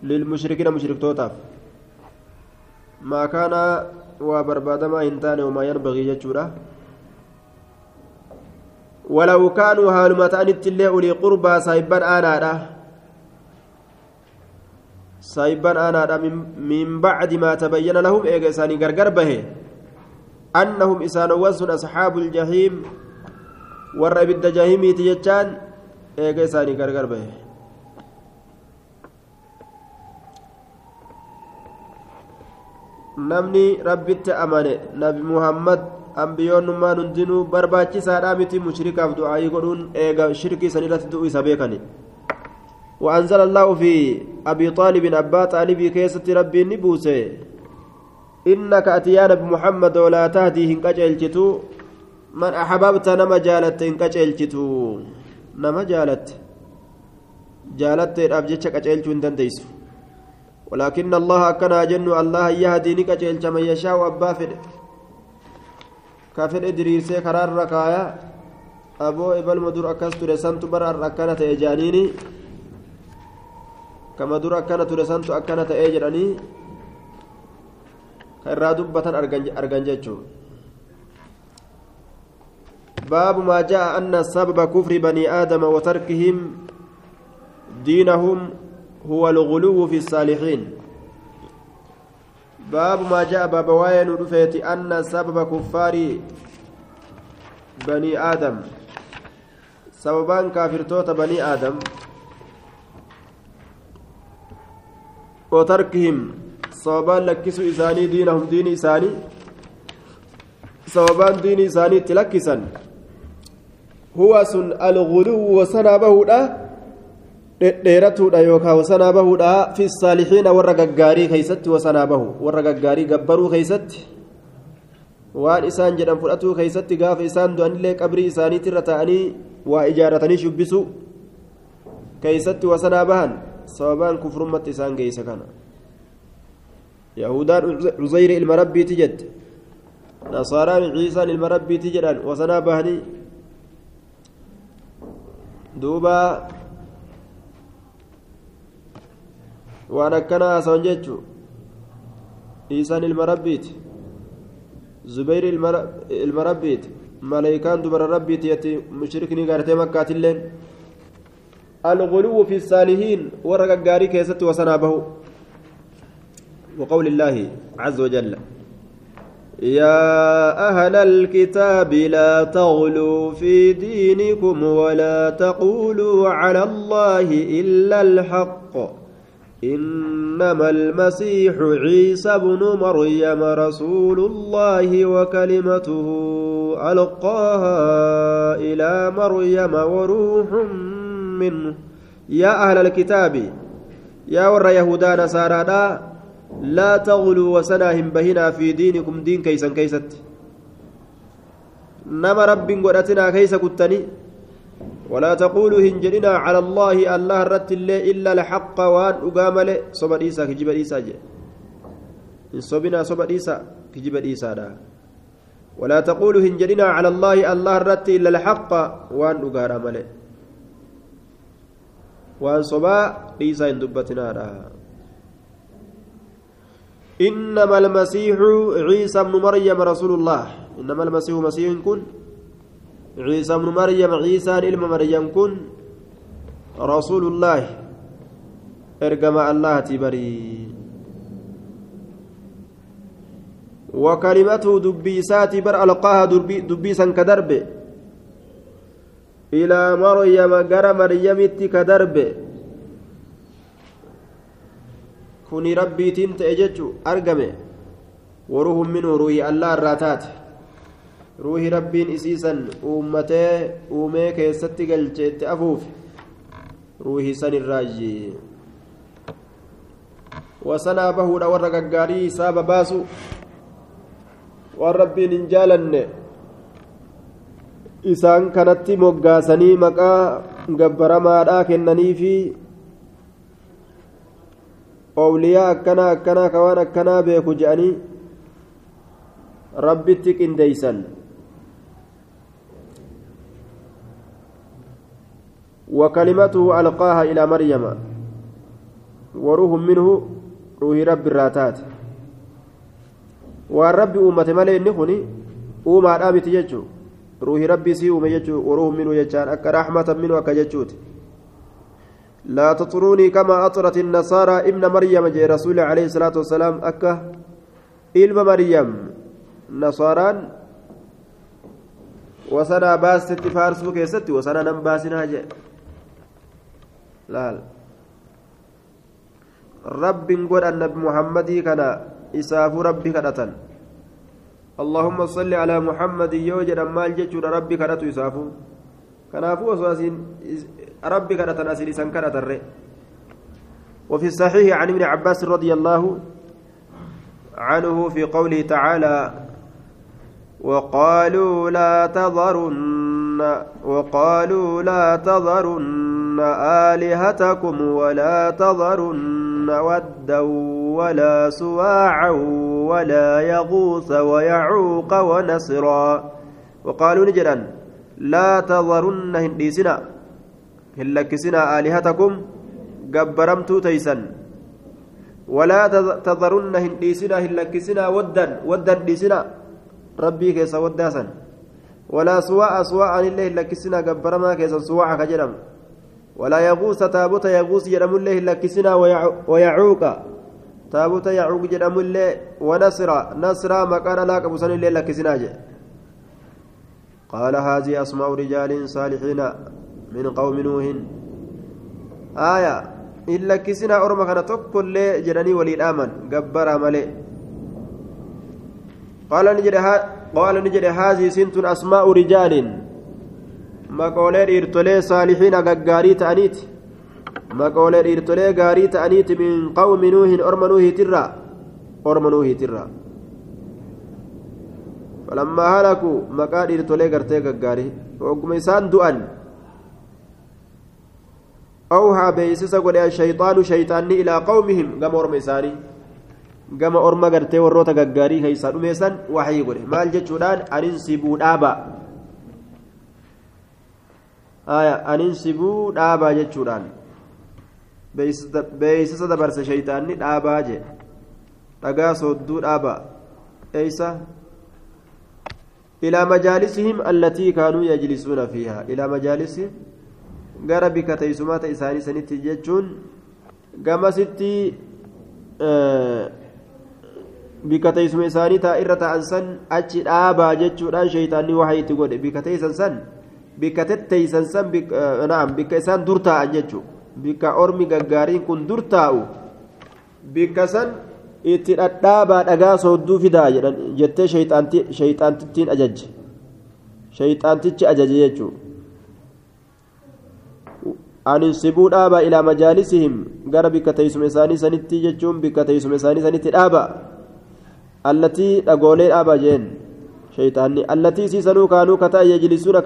للمشركين مشرك توتاف ما كان وبرباد ما هنتان وما ينبغي جتشورا. ولو كانوا هالمتان التلي أولي قربى سايبا آنا سايبان أنا من بعد ما تبين لهم إيجا إساني غرغر به أنهم إسان وزن أصحاب الجحيم. ور إبد جهيم تيجان إيجا إساني غرغر به namni rabbitti amane nabi muhammad ambiyoonnummaan hundinuu barbaachisaadhaa miti mushrikaaf du'aayii godhuun eega shirkii san irratti du'u isa beekani وأنزل الله في أبي طالب أبا طالب كيسة ربي نبوسه إنك أتيان بمحمد ولا تهدي هنكجلتو من أحببت نما جالت هنكجلتو نما جالت جالت أبجتك أجلتو دنديس ولكن الله كان جن الله يهدي نكجلت من يشاء أبا فد كافر إدريسي قرار ركايا أبو إبل مدور أكستو رسنت برا ركنة إجانيني kama dura akkana ture santu akkana ta'ee jedhanii ka irraa dubbatan argan jechuun باب ما جاء أن سبب كفر بني آدم وتركهم دينهم هو الغلو في الصالحين. باب ما جاء باب وين أن سبب كفار بني آدم. سببان كافر توت بني آدم وتركهم. صوبان لكسوا إساني دينهم دين إساني. sababaan diinii isaanii itti wasanaa bahuudha dhedheeratuudha yookaan wasanaa bahuudha fi saalixiina warra gaggaarii keeysatti wasanaa bahu warra gaggaarii gabbaruu keeysatti waan isaan jedhan fudhatuu keeysatti gaafa isaan du'anillee qabrii isaaniitirra ta'anii waa ijaaratanii shubbisu keeysatti wasanaa bahan sababaan kufrummatti isaan geeysa kana yahudaan cuzayri ilma rabbiiti jette nasaaraan ciisaan ilma rabbiiti jedhan wasanaa bahanii duuba waan akkana haasawan jechu ciisaan ilma rabbiiti زبير المربيت ملائكان دبر ربيت يتي مشركني غارتي مكاتلين الغلو في الصالحين ورق غاري كيست وسنابه وقول الله عز وجل يا أهل الكتاب لا تغلوا في دينكم ولا تقولوا على الله إلا الحق. إنما المسيح عيسى بن مريم رسول الله وكلمته ألقاها إلى مريم وروح منه. يا أهل الكتاب يا ور يهودا نصارى لا تغلوا وسناهم بهنا في دينكم دين كيسا كيست. نما رب قدتنا كيس كتني. ولا تقولوا هنجرنا على الله الله رت الله إلا الحق وان أقام له. صبر إيسا كجب إيسا جي. إن صبنا صبر إيسا كجب إيسا دا. ولا تقولوا هنجرنا على الله الله رت إلا الحق وان أقام له. وان صبا إيسا إن دبتنا دا. إنما المسيح عيسى بن مريم رسول الله. إنما المسيح مسيح كن. عيسى بن مريم عيسى علم مريم كن. رسول الله. إرجم الله تبري. وكلمته دبيسات بر ألقاها دبيسا كدرب. إلى مريم جر مريم كدرب. kuni rabbiitiin ta'e jechu argame. Waruhun minhu ruuhi allaa irraa taate. Ruuhi rabbiin isii san uummatee uumee keessatti galcheetti afuuf ruuhi san irraayyi wasanaa bahuudha warra gaggaarii isaa babaasu. Waan rabbiin hin jaalanne isaan kanatti moggaasanii maqaa gabbaramaadhaa kennanii fi owliyaa akkanaa akkanaa ka waan akkanaa beeku je'anii rabbitti qindeeysan وكلمته ألقاها إلى مريم. وروح منه روح رب الراتات. والرب أمة ملئ نخني أمة آمت يجو روح ربي سي أمة يجو وروح منه يجان أك رحمة منه أك يجوت لا تطروني كما أطرت النصارى ابن مريم جاء رسول عليه الصلاة والسلام أك إلم مريم نصاران وسنا باس تفارسو كيستي وسنا نم باسنا جاء laal rabbiin godhan nabi muhammadii kana isaafuu rabbi kadhatan allahumma salli alaa muhammadin yoo jedhan maal jechuudha rabbi kadhatu isaafuu kanaafuu asiin rabbi kadhatan asiin isan kadhatarre وفي الصحيح عن ابن عباس رضي الله عنه في قوله تعالى وقالوا لا تذرن وقالوا لا تذرن آلهتكم ولا تذرن ودا ولا سواعا ولا يغوث ويعوق ونسرا. وقالوا نجرا لا تذرن هنديسنا. هلكسنا آلهتكم جبرمتو تيسا ولا تذرن هنديسنا هلكسنا ودا ودا ديسنا. ربي كيس وداسا ولا سواء سواء الله هلكسنا جبرما كيس سواء كجرم ولا يغوث تابوت يغوث جرم الله لكسنا ويعوق. تابوت يعوق جرم الله ونصر نصر مكان لاك أبو سن الله لكسنا قال هذه أسماء رجال صالحين. من قوم نوح. آية إلا كسنا أرمى كان تقول جراني ولي الآمن جبر ملئ قال نجد قال نجد هذه سنت أسماء رجال. مقولين إرتولي صالحين غغاري تأنيت. مقولين إرتولي غاري تأنيت من قوم نوح أرم نوح ترى. أرم نوح ترى. فلما هلكوا مقال إرتولي غرتي غغاري وقم إسان دؤن. أوها بيسس قل الشيطان شيطاني إلى قومهم قام أرم إساني قام أرم غرتي وروتا غغاري كيسان أميسان وحي قل مال جتشودان أنسبوا دابا aninsibuu dhaabaa jechuudhaan beeysisa dabarse shayxaanni dhaabaa jee dhagaa soodduu dhaabaa eeysa ilaa majaalisihim allatii kaanuu yajlisuuna fiihaa ilaa majaalisihim gara bika teeysumaata isaanii sanitti jechuun gamasitti bika teeysuma isaanii irra ta'an san achi dhaabaa jechuudhaan shayxaanni waxa itti godhe bika teeysan san bikka tetteeysan san naam bikka isaan dur taa'an jechuun bikka ormi gaggaariin kun dur taa'u bikka san itti dhadhaabaa dhagaa soodduu fidaa jettee shayxaantittiin ajajje shayxaantichi ajaje jechuun aninsibuu dhaabaa ilaa majaalisihim gara bikka teessuma isaanii sanitti jechuun bikka teessuma isaanii sanitti dhaabaa allatii dhagoolee dhaabaa jeen. shayxaanni allatii isiisanuu kaanuu kataa yajlisuuna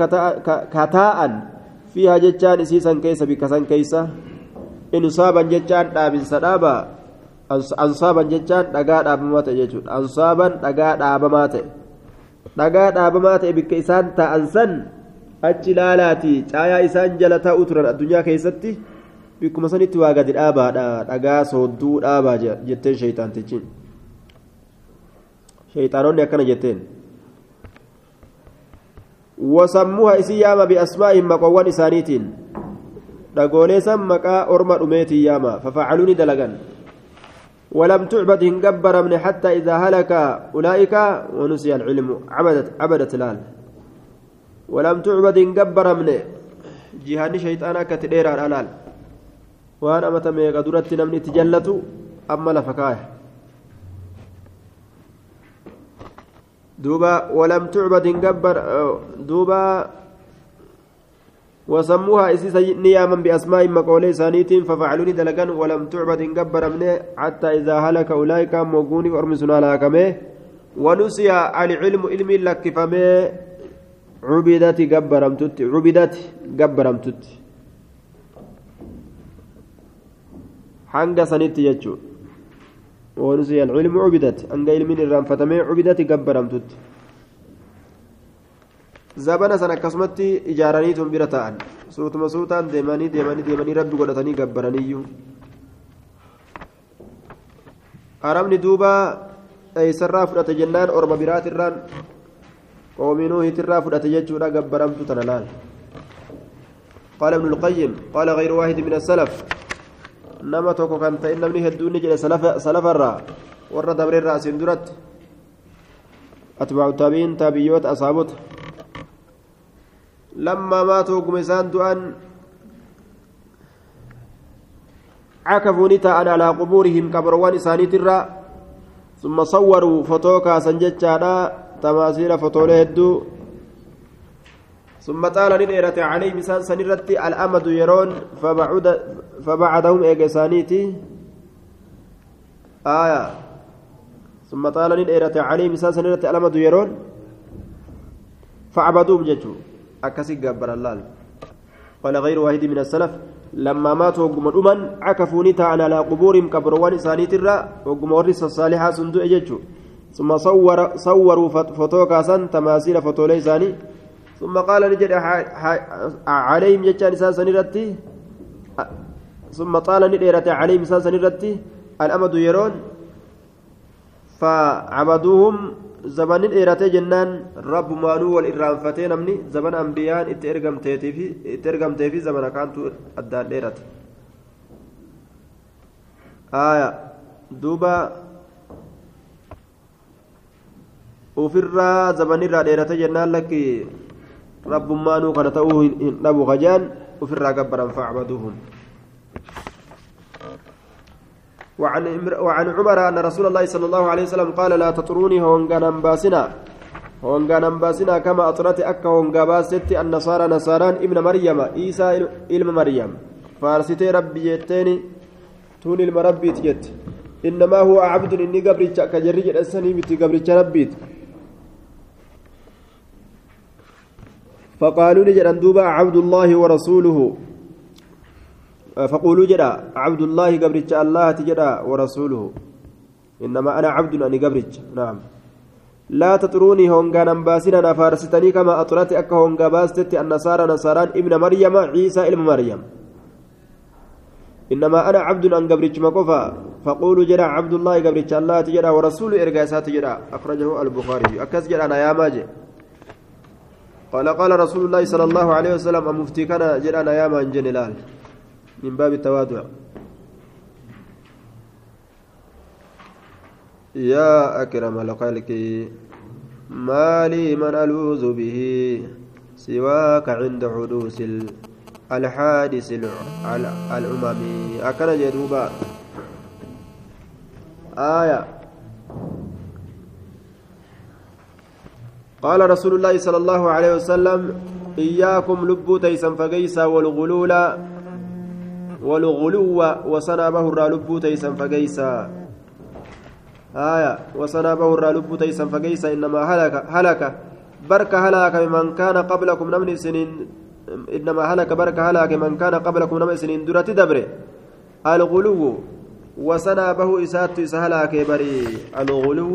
kataa'an fiihaa jechaan isiisan keessa bikka san keeysa insaaban jechaan dhaabinsa dhaaba ansaaban jechaan dhagaa dhaabamaa ta'e jechuudha ansaaban dhagaa dhaabamaa ta'e dhagaa dhaabamaa ta'e bikka isaan ta'an san achi laalaati caayaa isaan jala taa'u turan addunyaa keessatti bikkuma sanitti waa gadi dhaabaadha dhagaa soodduu dhaabaa jetteen shayxaantichi shayxaanonni akkana jetteen وسموها إسياما بأسمائهم مقوان إسانيتين dhagoolee san maqaa orma dhumeetii yaama fafacaluni dalagan ولم تعبد هنجبر من حتى إذا هلك أولئك ونسي العلم عبدت عبدت الآن ولم تعبد هنجبر من جهاني شيطانا كتدير الآن وأنا متى قدرت نمني تجلت أما لفكاه دوبا ولم تعبد هنجبر دوبا وسموها إسيس نياما بأسماء مقولي سانيتين ففعلوني دلقان ولم تعبد انقبر منه حتى إذا هلك أولئك موقوني ورمسنا لكمه ونسي العلم علم لك فمه عبدت قبرمتت عبدت قبرمتت hanga sanitti jechuun العلم عبدت أنقى علم الرام فتمه عبدت قبرمتت zabana san akkasumatti ijaaraniitun bira ta'an suutuma suutaan deemanii deemanii deemanii rabbi godhatanii gabbaraniyyuu arabni duuba eeysarraa fudhate jennaan orma biraatirraan qoominuu hitirraa fudhate jechuudha gabbaramtu tana laal قال ابن القيم قال غير واحد من السلف. نما توكو كان تئن نمني هدوني جل سلف سلف الرا. ورد دبر الراس درت أتباع التابعين تابعيوت أصابته لما ماتوا قمسان دؤان عكفوا نتاء على قبورهم كبروان إساني ترى. ثم صوروا فتوكا سنجتشانا تماثيل فتولي هدو. ثم طال نديرت عليه مسان سنرت الأمد يرون فبعد فبعدهم إيجاسانيتي آية. ثم طال نديرت عليه مسان سنرت الأمد يرون فعبدوهم جتشو أكسي جبر اللال. قال غير واحد من السلف لما ماتوا وقم الأمن عكفوا نتاعا على قبورهم كبروان سانيت الرا وقم ورس الصالحة صندوق ججو ثم صور صوروا فتوكا سن تماثيل فتولي ساني ثم قال نجد عليهم جتان سان سنرتي ثم طال نديرت عليهم سان سنرتي الأمد يرون فعبدوهم zabanni dheeratee jennaan rabbumaanuu wal irraanfatee namni zabana ambiyaan itti ergamtee fi zabana kaantu addaan dheerate aya duuba ufirraa zabanirraa dheerate jennaan lakki rabbummaanuu kana ta'uu hin dhabu kajaan ufirraa gabbaran facbaduhum وعن وعن عمر أن رسول الله صلى الله عليه وسلم قال لا تطروني هونغانا باسنا hongaan baasinaa kama axrate akka hongaa baasetti annasaara nasaaraan ibna maryama iisaa ilma maryam faarsitee rabbi jetteeni tun ilma rabbiiti jette innamaa huwa cabdun inni gabricha akka jarri jedhasanii miti gabricha rabbiiti فقالوا لي جران دوبا عبد الله ورسوله. فقولوا جدا عبد الله قبرج الله تجدا ورسوله. إنما أنا عبد أني قبرج. نعم. لا تطروني هونغا نمباسنا نفارستني كما أطرت أكا هونغا باستت النصارى نصاران ابن مريم عيسى ابن مريم. إنما أنا عبد أن قبرج مكفى فقولوا جدا عبد الله قبرج الله تجدا ورسول إرقاسات جدا أخرجه البخاري. أكس جدا أنا يا ماجي قال قال رسول الله صلى الله عليه وسلم مفتي كان جدا أنا يا من جنلال من باب التواضع. يا أكرم الخلق ما لي من ألوذ به سواك عند حدوث الحادث الأممي أكن جدوبا. آية. قال رسول الله صلى الله عليه وسلم إياكم لبو تيسا فقيسا والغلول والغلو وصنع بهر لبو تيسا فقيسا. آية وصنع بهر لب تيسا فقيس إنما هلك هلك برك هلك من كان قبلكم نمن سنين إنما هلك برك هلك من كان قبلكم نمن سنين درة دبر. الغلو وصنع به إسات إسهلاك بري. الغلو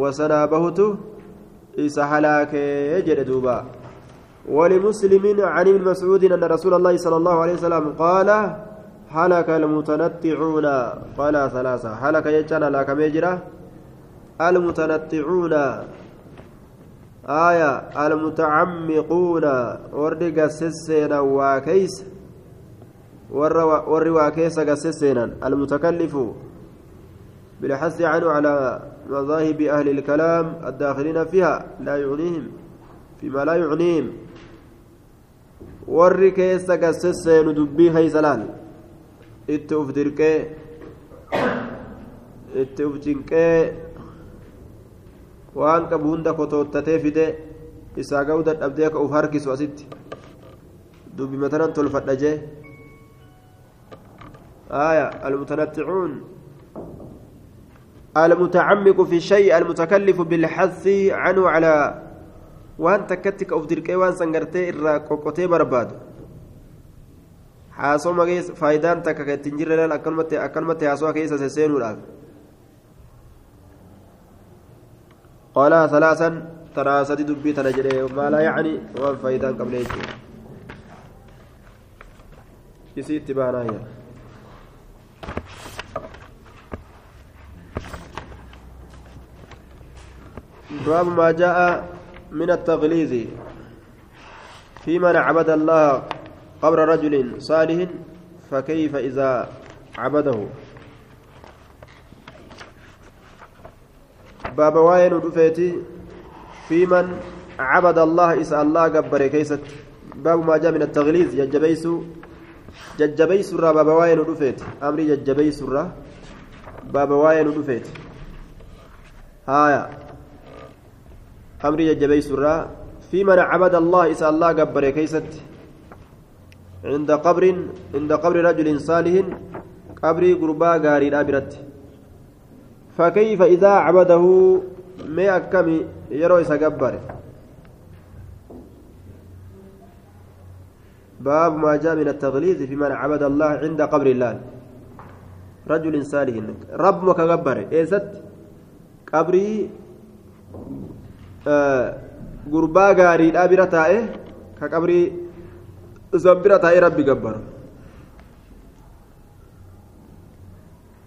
وصنع بهته إسهلاك يجد دوبا. ولمسلم عن ابن مسعود أن رسول الله صلى الله عليه وسلم قال هلك المتنطعون. قال ثلاثة. هلك يجعل لك ميجرة المتنطعون. آية. المتعمقون. ورد قسسنا واكيس. ور واكيس قسسنا المتكلف بالحث عنه على مذاهب أهل الكلام الداخلين فيها لا يعنيهم فيما لا يعنيهم ور كيس قسسنا دبي هيسلال itti uf dirqee itti uf cinqee waan qabu hunda kotoottatee fide isaa ga'uu dadhabdee akka uf harkisu asitti dubbi matanan tolfadha jee آية المتنطعون المتعمق في الشيء المتكلف بالحث عنه على وان تكتك أفدركي وان سنغرتي إرى قوقتي برباد kan ittiin jirre laal akkanumatti akkanumatti haasoma keessa sesseenuudhaaf qolaa salaasan taraa sadi dubbii tana jedhee maalaa yacni waan faayidaan qabne jechuudha isii itti baanaa jira باب ما جاء من التغليظ في من عبد الله قبر رجل صالح فكيف إذا عبده؟ باب واين دفيتي في من عبد الله إسأل الله قبر كيست. باب ما جاء من التغليظ ججبيس ججبيس الرا باب واين دفيت أمري ججبيس الرا باب واين دفيت هايا. أمري ججبيس الرا في من عبد الله إسأل الله قبر كيست عند قبر عند قبر رجل صالح قبر قربا غاري دابرت فكيف إذا عبده؟ ما أكمي يروي سقبر باب ما جاء من التغليظ في من عبد الله عند قبر الله. رجل صالح رب مكغبر إيست قبري آه قربا غاري دابرتا إيه كقبري زنبرة تاي ربي جبر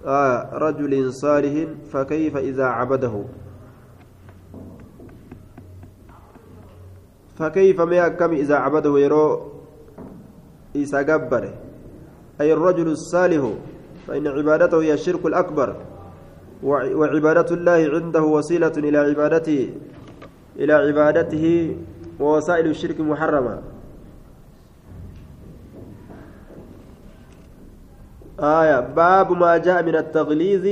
آه رجل صالح فكيف إذا عبده فكيف ما كم إذا عبده يرو إذا جبر أي الرجل الصالح فإن عبادته هي الشرك الأكبر وعبادة الله عنده وسيلة إلى عبادته إلى عبادته ووسائل الشرك محرمة. آية. باب ما جاء من التغليظ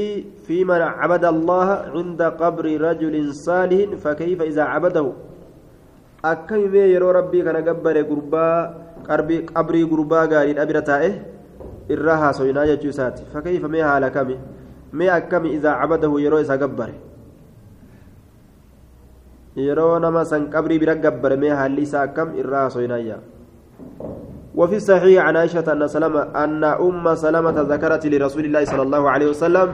في من عبد الله عند قبر رجل صالح فكيف إذا عبده؟ أكيم يرو ربي كان قبر قربا قبري قربا قال أبرة تائه إراها سوينا يجوسات فكيف ما هالك ما أكم إذا عبده يرو إذا قبر yeroo nama san qabrii bira gabbarame haalli isaa akkam irraa soynayya وفي الصحيح عن عائشة أن سلمة أن أم سلمة ذكرت لرسول الله صلى الله عليه وسلم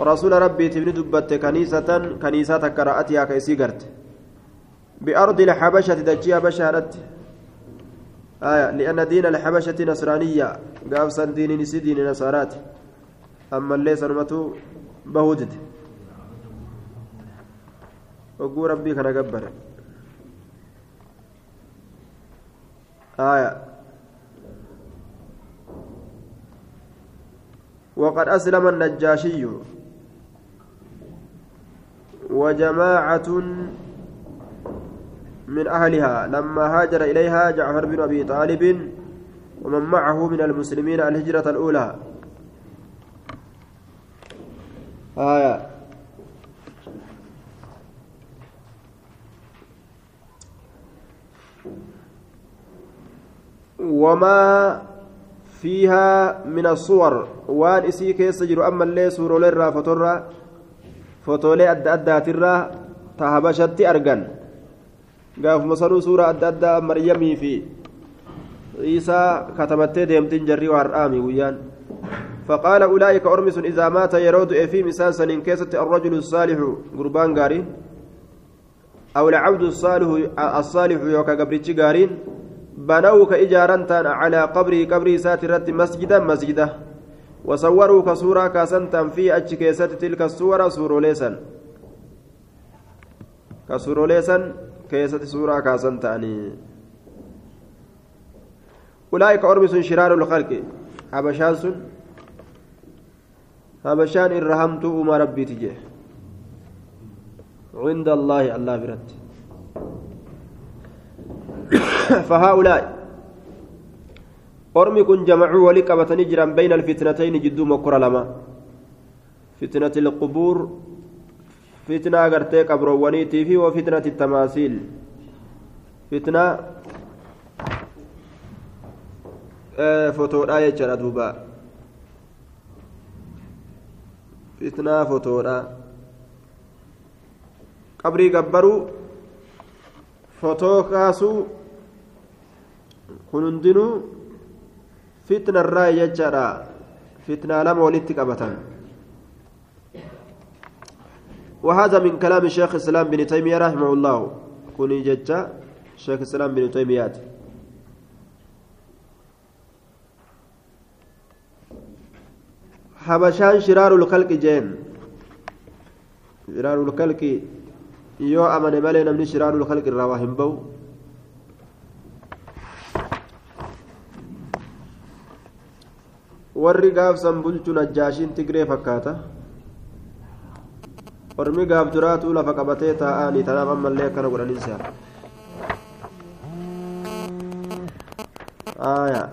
رسول ربي تبني دبت كنيسة كنيسة قرأتها كيسيغرت بأرض الحبشة دجيها بشارت آية لأن دين الحبشة نصرانية قافصا دين نسي دين نصارات أما اللي سلمته بهودد وقول ربي كان قبر آية وقد أسلم النجاشي وجماعة من أهلها لما هاجر إليها جعفر بن أبي طالب ومن معه من المسلمين الهجرة الأولى آية وما فيها من الصور. وان اسي كيس جرو. أما اللي سورو لرا فتورا فتولي ادى ادى ترى تهبشت أرغن. قاف مصرو سورة ادى ادى مريمي في. عيسى كتبت ديمتين جري وارآمي ويان. فقال أولئك أرمس إذا مات يرود في مساس كيسة الرجل الصالح. قربان قارين. أو العبد الصالح الصالح يوكا قبرتش قارين. بنوا كإجارا على قبره قبري ساترت مسجدا مسجدا. وصوروا كصورة كاسنتا في أجكيسة تلك الصورة سوروليسا كسوروليسا كيسة صورة كاسنتاني. أولئك أرمس شرار الخلق. حبشان سن حبشان إرهمت أما ربي تجيه عند الله الله برد. فهؤلاء أرمي كن جمعوا ولقبة نجرا بين الفتنتين جدو مكر لما فتنة القبور فتنة أغرتي قبرونيتي في وفتنة التماثيل فتنة آه فتوى آية جرى دوبا فتنة فتوى قبري قبروا fotoo kaasuu kun hundinuu fitna irraa jechaadha fitnaa lama walitti qabatan وهذا من كلام الشيخ الإسلام بن تيمية رحمه الله كوني ججا الشيخ الإسلام بن تيمية حبشان شرار الخلق جين شرار الخلق yoo amane malee namni shiraarul khalqi irraa waa hin bahu warri gaafsan bulchu najjaashiin tigree fakkaata ormi gaaf duraatuu lafa qabatee taa'anii tanaaf ammallee akkana godhaniin seera aayaa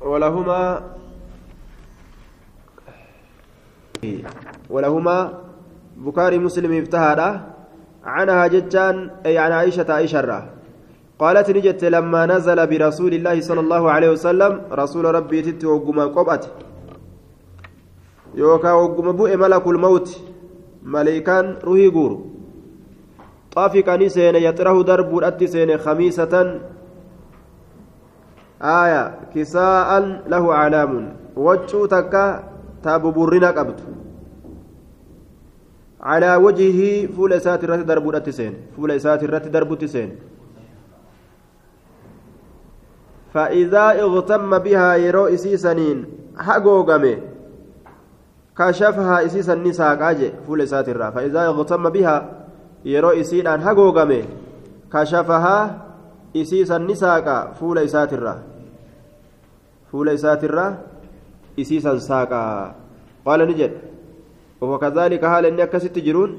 ولهما ولهما بكاري مسلم افتهادا عنها جتان أي عن عائشة عائشة. قالت نجت لما نزل برسول الله صلى الله عليه وسلم رسول ربي تت وقم قبأت يوكا وقم بؤ ملك الموت. ملكان روحي قور. طافق نسين يطره درب الأتسين خميسة. آية كساء له علام وجه تكا تابو برنا قبت على وجهه فول إسات الرت درب التسين فول إسات الرت درب التسين فإذا اغتم بها يرو إسيسنين حقوقمي كشفها إسيسا النساء قاجي فول إسات الرا. فإذا اغتم بها يرو إسيدان حقوقمي كشفها إسيسا النساء فول إسات الرا. فول إسات الرا إسيسا ساقا قال نجد. وكذلك حال إني أكست جرون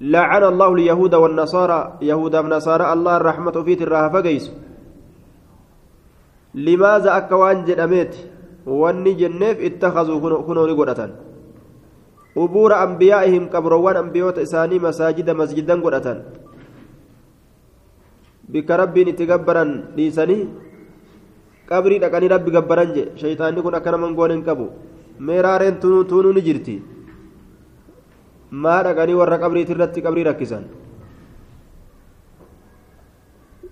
لعن الله اليهود والنصارى يهود ونصارى الله الرحمة في الراها فقيس. لماذا أكوان جدميت وأني جنيف اتخذوا كنوا لقرأة قبور أنبيائهم قبروان أنبيوت إساني مساجد مسجدا قرأة بك ربي نتقبرا ليساني قبري dhaqanii rabbi gabbaran je shaytaanni kun akkana mangoon hin qabu meeraareen tunuu ni maa dhaqanii warra qabriiti irratti qabrii rakkisan.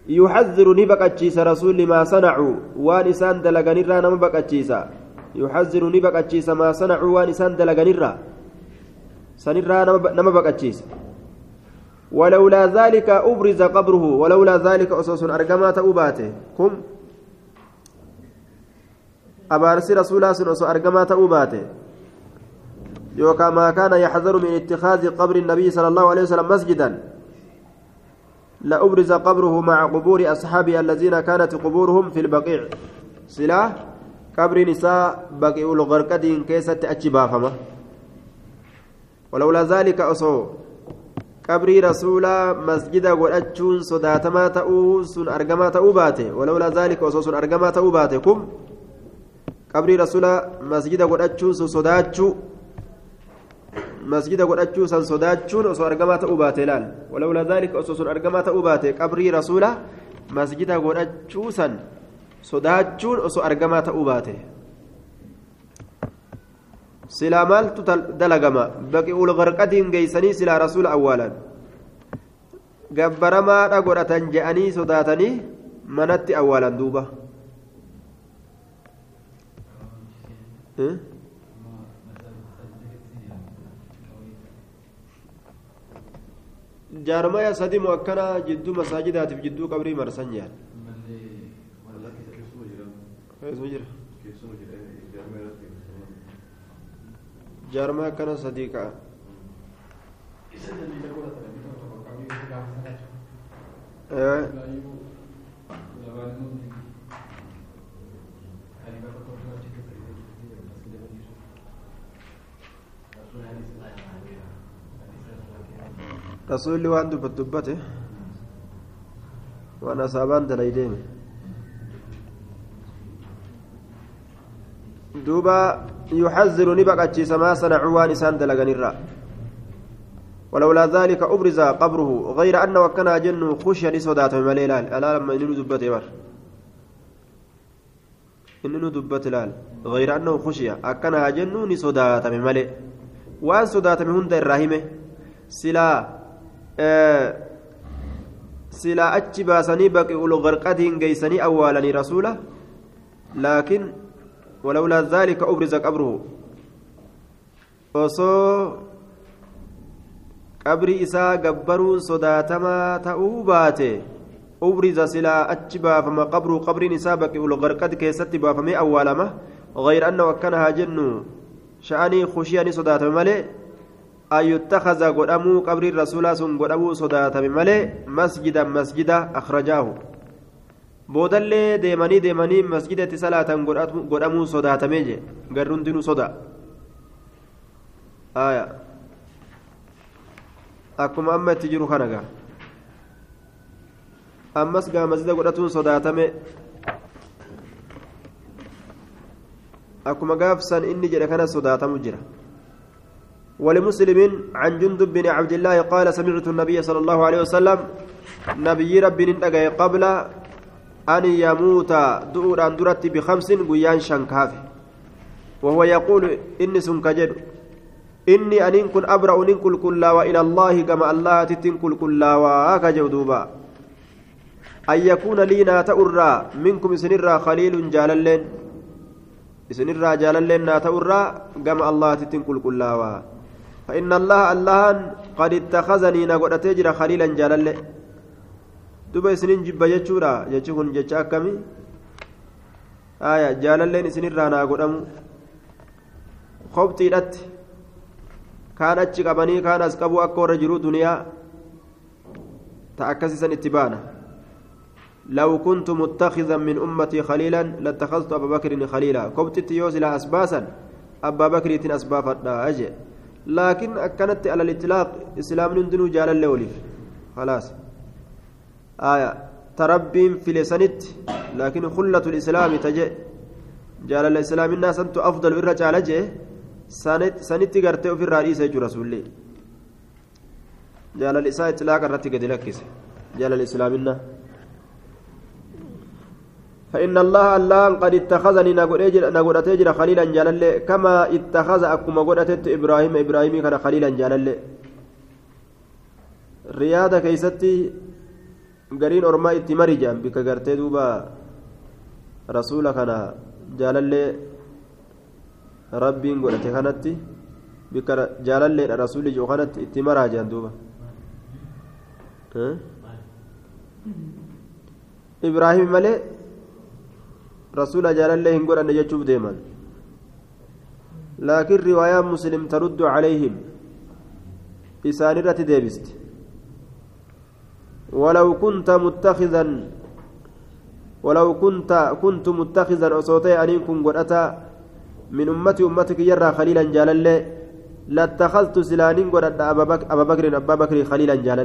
يحذر نبقتشيس رسول ما صنعوا وان إسان دلغنرا نما بقتشيسا يحذر نبقتشيس ما صنعوا وان إسان دلغنرا سنرا نما بقتشيس ولولا ذلك أبرز قبره ولولا ذلك أسوس أرقما تأوباته كم أبارسي رسول الله أرقما تأوباته يوكا كان يحذر من اتخاذ قبر النبي صلى الله عليه وسلم مسجدا. لأبرز قبره مع قبور أصحابه الذين كانت قبورهم في البقيع. سلاح قبر نساء بقيع الغرقدين كيسة أجبافمة ولولا ذلك أصو قبر رسول مسجد sun argamaa ta'uu baate walawlaa zaalika osoo sun argamaa ta'uu baate kun qabrii rasuula masjida godhachuun sun sodaachuu مسجد argamaa ta'uu baate laal walawla daalika osoo sun argamaa ta'uu baate qabrii rasuula masjida godhachuu san sodaachuun osoo argamaa ta'uu baate silaa maaltu dalagama baqi'ul garqadiin geeysanii silaa rasuula awwaalan gabbaramaadha godhatan je'anii sodaatanii manatti awwaalan duuba jaarmaya sadi mu akkana jidduu masaajidaatiif jidduu qabrii marsan jaan jaarmaya akkana sadii ka'a rasuulli waan dubbat dubbate waan asaabaan dalay deeme. Duuba yuxaziru ni baqachiisa maa sanacuu waan isaan ولولا ذلك أبرز قبره غير أنه كان جن خشيا لصدات ملي لال ألا لما إنه دبت بر إنه دبت لال غير أنه خشيا أكن جن لصدات ملي وأن صدات من هند الرحمة سلا silaa achi baasanii baqi'ul garqatiin geeysanii awwaalanii rasuula laakiin walawlaa dhaalika ubriza qabruhu osoo qabri isaa gabbaruun sodaatamaa ta'uu baate ubriza silaa achi baafama qabruu qabriin isaa baqi'ul garqad keessatti baafamee awwaalama غير أنه أكنها جن شأني خشياني صداتة ملئ أن يتخذ قدامو قبر الرسول سن قدامو صداتة ملئ مسجدا مسجدا أخرجاه boodallee deemanii deemanii masjidatti salaatan godhamuu sodaatamee je garrundinuu soda aya. Akkuma amma itti jiru kana gaa. Ammas gaa masjida godhatuun sodaatame. Akkuma gaafsan inni jedhe kana sodaatamu jira ولمسلم عن جندب بن عبد الله قال سمعت النبي صلى الله عليه وسلم نبي ربي ننتقى قبل أن يموت دور أن درت بخمس قيان شنكاف. وهو يقول إني سنكجد إني أن كن أبرأ ننكل كلا وإلى الله كما الله تتنكل كلا وأكجودوبا أن يكون لي ناتأرى منكم سنرى خليل جاللين سنرى جاللين ناتأرى كما الله تتنكل كلا فإن الله الله قد اتخذني نقول تجرى خليلا isinin jibba jechuudha jechi kun jecha akkamii aya jaalalleen isinirraa naa godhamu kobxiidhatti kaan achi qabanii kaan as qabu akka warra jiruu duniyaa ta akkasiisan itti baana لو كنت متخذا من أمتي خليلا لاتخذت أبا بكر خليلا كبتت يوسلا أسباسا أبا بكر أسبافا أجي لكن أكنت على الإطلاق. إسلام ندنو جال اللولي خلاص. آية. تربين في لسنت لكن خلة الإسلام تجي. جال الإسلام الناس أنت أفضل الرجال جي سنت سنت قرتي في الرئيس رسول الله. جال الإساء إطلاق الرتي قد لكس جال الإسلام الناس فإن الله الله قد اتخذني نقول أتجر خليلا جلال كما اتخذ أكما قد أتت إبراهيم إبراهيم كان خليلا جلال رياضة كيستي قرين أرما اتمري جام. بك قرتي دوبا رسول كان جلال ربي قد أتخنتي بك جلال رسول جو كانت اتمرا جان دوبا. إبراهيم ملئ jaalallee hin godhanne jechuuf deeman laakiin riwaayaan muslim taruddu calayhim isaan irratti deebiste ولو كنت متخذا ولو كنت كنت متخذا أصوتي أنكم قرأتا من أمتي أمتك يرى خليلا جالا لاتخذت سلانين قرأت أبا بكر أبا بكر خليلا جالا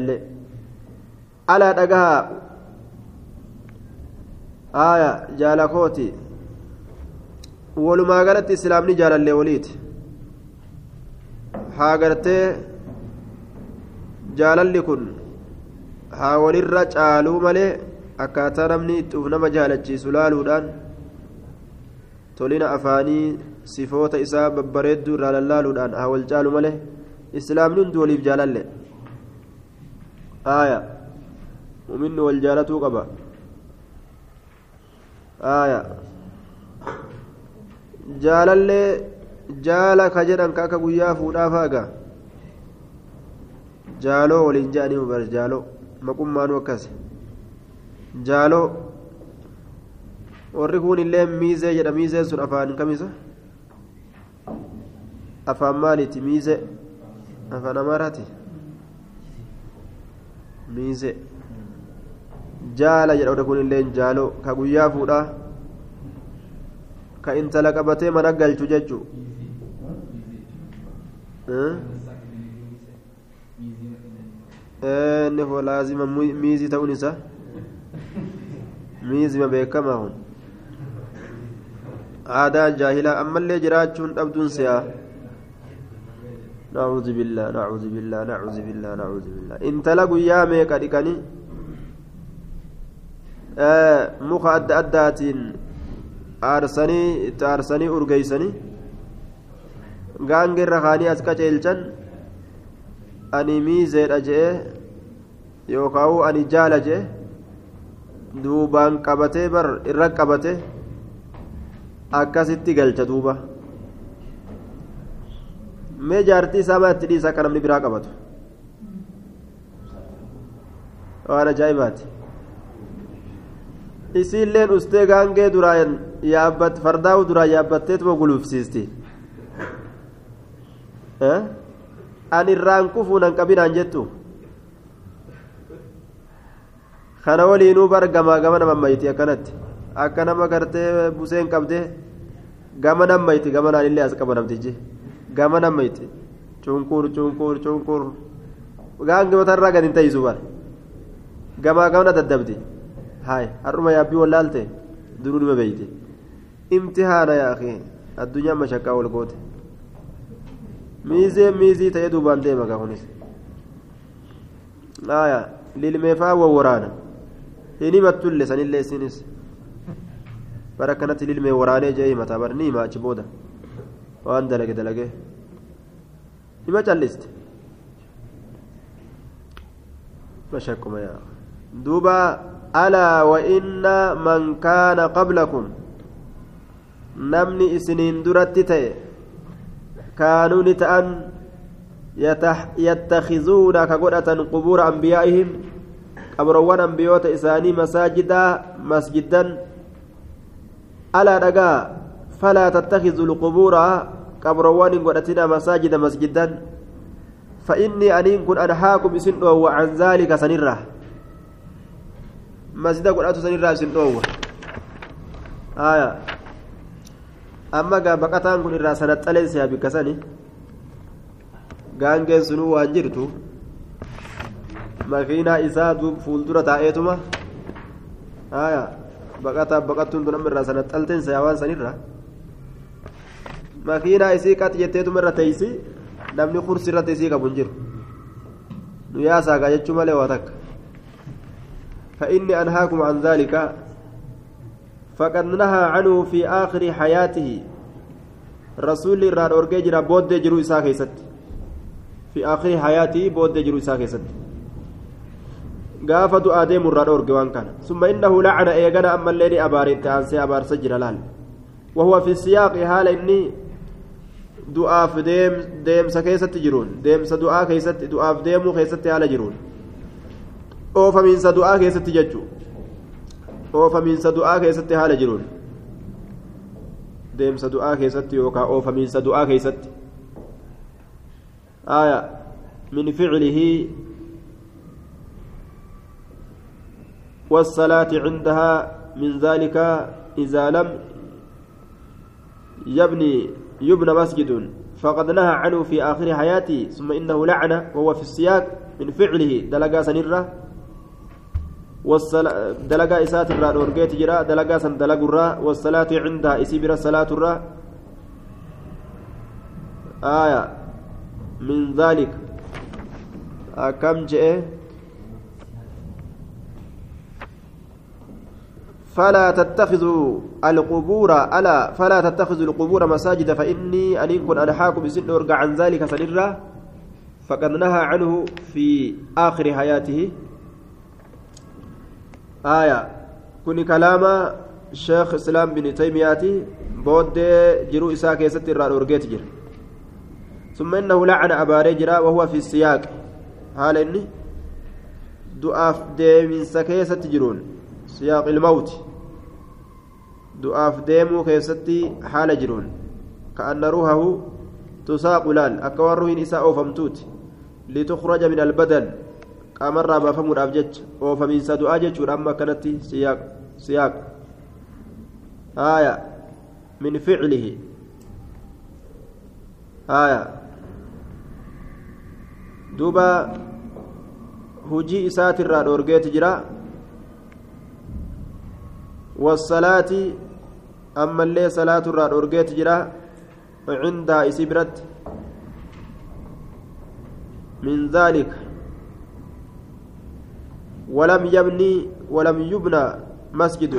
ألا دقها آية جالا كوتي walumaa galatti islaamni jaalallee waliiti haa gartee jaalalli kun haa walirra caaluu malee akkaataa namni itti uf nama jaalachiisu laaluudhaan tolina afaanii sifoota isaa babbareedduu irraa lallaaluudhaan haa wal caalu malee islaamni hundi waliif jaalalle aaya muminni wal jaalatuu qaba aya. Jaalallee jaala ka jedhan ka akka guyyaa fuudhaafaaga jaaloo waliin jedhanii bar jaaloo maqummaanu akkas jaaloo warri kun illee miizee jedha miizeen sun afaan kamisa afaan maaliiti? Miizee. Afaan amaaraati? Miizee. Jaala jedha warri kun illee jaaloo ka guyyaa fuudhaa ka intala qabatee mana galchu jechuu inni hoo laazima miizii ta'uun isaa miizima beekamaa kun aadaa jaahilaa ammallee jiraachuun dhabduun si'a نعوذ بالله نعوذ بالله نعوذ بالله نعوذ بالله انت لقوا يا ميكا آه مخ أد أداتين aarsanii itti aarsanii urgeeysanii gaangirra kaanii as qaceelchan ani miizeedha jee yookaan ani jaala jee duubaan qabatee bar irra qabate akkasitti galcha duuba mee jaartii isaa maa itti dhiisa akka namni biraa qabatu waan ajaa'ibaati isiilleen ustee gaangee duraan yaabbat fardaa'u duraan yaabbatteetuma gulufsiisti an irraan kufuun an qabinaan jettu? Kana waliinuu bar gamaa gama nama mayti akkanatti. Akka nama gartee buseen qabdee gama nam mayti gama naan as qaba namtichi gama nam mayti cunqur cunqur cunqur gaangi matarraa gad hin ta'isu bar gamaa gamana daddabdi har'uma yaabbii wallaalte duruu nima beeyti imtihaana yaa akhi addunyaan mashakkaa wal goote miizee miizii ta'ee duubaan deema kaa kunis aya lilmeefaa wawwaraana hin himattulle sanillee isinis bara akkanatti lilmee waraanee jee himataa bar ni hima achi booda waan dalage dalage hima qablakum namni isiniin duratti ta'e kaanuu ni ta'an yattakizuuna ka godhatan qubuura anbiyaa'ihim qabroowwan ambiyoota isaanii masaajidaa masjiddan alaa dhagaa falaa tattakizu lqubuura qabroowwan hin godhatina masaajida masjiddan فإني أنين كن أنهاكم إسن عن ذلك سنرة مسجد قرأت سنرة إسن آية amma gaa baqataan kun irraa sanatti xaleessaa bikkasani gaangeen sunuu waan jirtu makiinaa isaa fuuldura taa'eetuma haya baqataaf baqattuun tun amma irraa sana xalteensa yaa waan sanirra makiinaa isii qax jetteetuma irra teeysi namni kursi irratti isii qabu hin jiru nu yaasaagaa jechuu malee waa takka فإني أنهاكم عن ذلك فقد نهى عنه في آخر حياته رسول الله أرجع جرا بود جرو كيست في آخر حياته بود جرو إساء كيست du'aa deemu irraa dhoorge waan kana summa innahu lacana eegana ammallee ni abaaritti aansee abaarsa jira laal wahuwa fi siyaaqi haala inni du'aaf deemsa keessatti jiruun deemsa du'aa keessatti du'aaf deemuu keessatti haala jiruun oofamiinsa du'aa keessatti jechuu oofamiinsa du'aa keessatti haala jiruun deemsa du'aa keessatti yookaan oofamiinsa du'aa keessatti aya min ficlihi والصلاة عندها من ذلك إذا لم يبني يبنى مسجد فقد نهى عنه في آخر حياته ثم إنه لعنة وهو في السياق من فعله دلقا سنرة دلقا إسات الرا أورجيت جرا دلقا سن دلق الرا والصلاة عندها إسيبر الصلاة الرا. آية. من ذلك. كم جاء فلا تتخذوا القبور ألا فلا تتخذوا القبور مساجد فإني أن كن أنحاكم بسن أرجع عن ذلك سنرة فقد نهى عنه في آخر حياته. آية. كن كلام الشيخ إسلام بن تيمية بود جرو إساك يستر أرجيت جر. ثم إنه لعن أبا رجرا وهو في السياق. هذا إني دعاف ديمين سكيسة جرون. سياق الموت. دعاف ديمو كيستي حال جرون. كأن روحه تساق لال. أكوان روحين إساء أوفمتوت. لتخرج من قامر فمود أبجج أوفمين سدعا ججور أما كانت سياق سياق آية من فعله آية دوبا hujii isaatirraa dhoorgeeti jira. أما اللي صلاة الراد أرجيت جرا عندها إسبرت من ذلك ولم يبني ولم يبنى مسجد.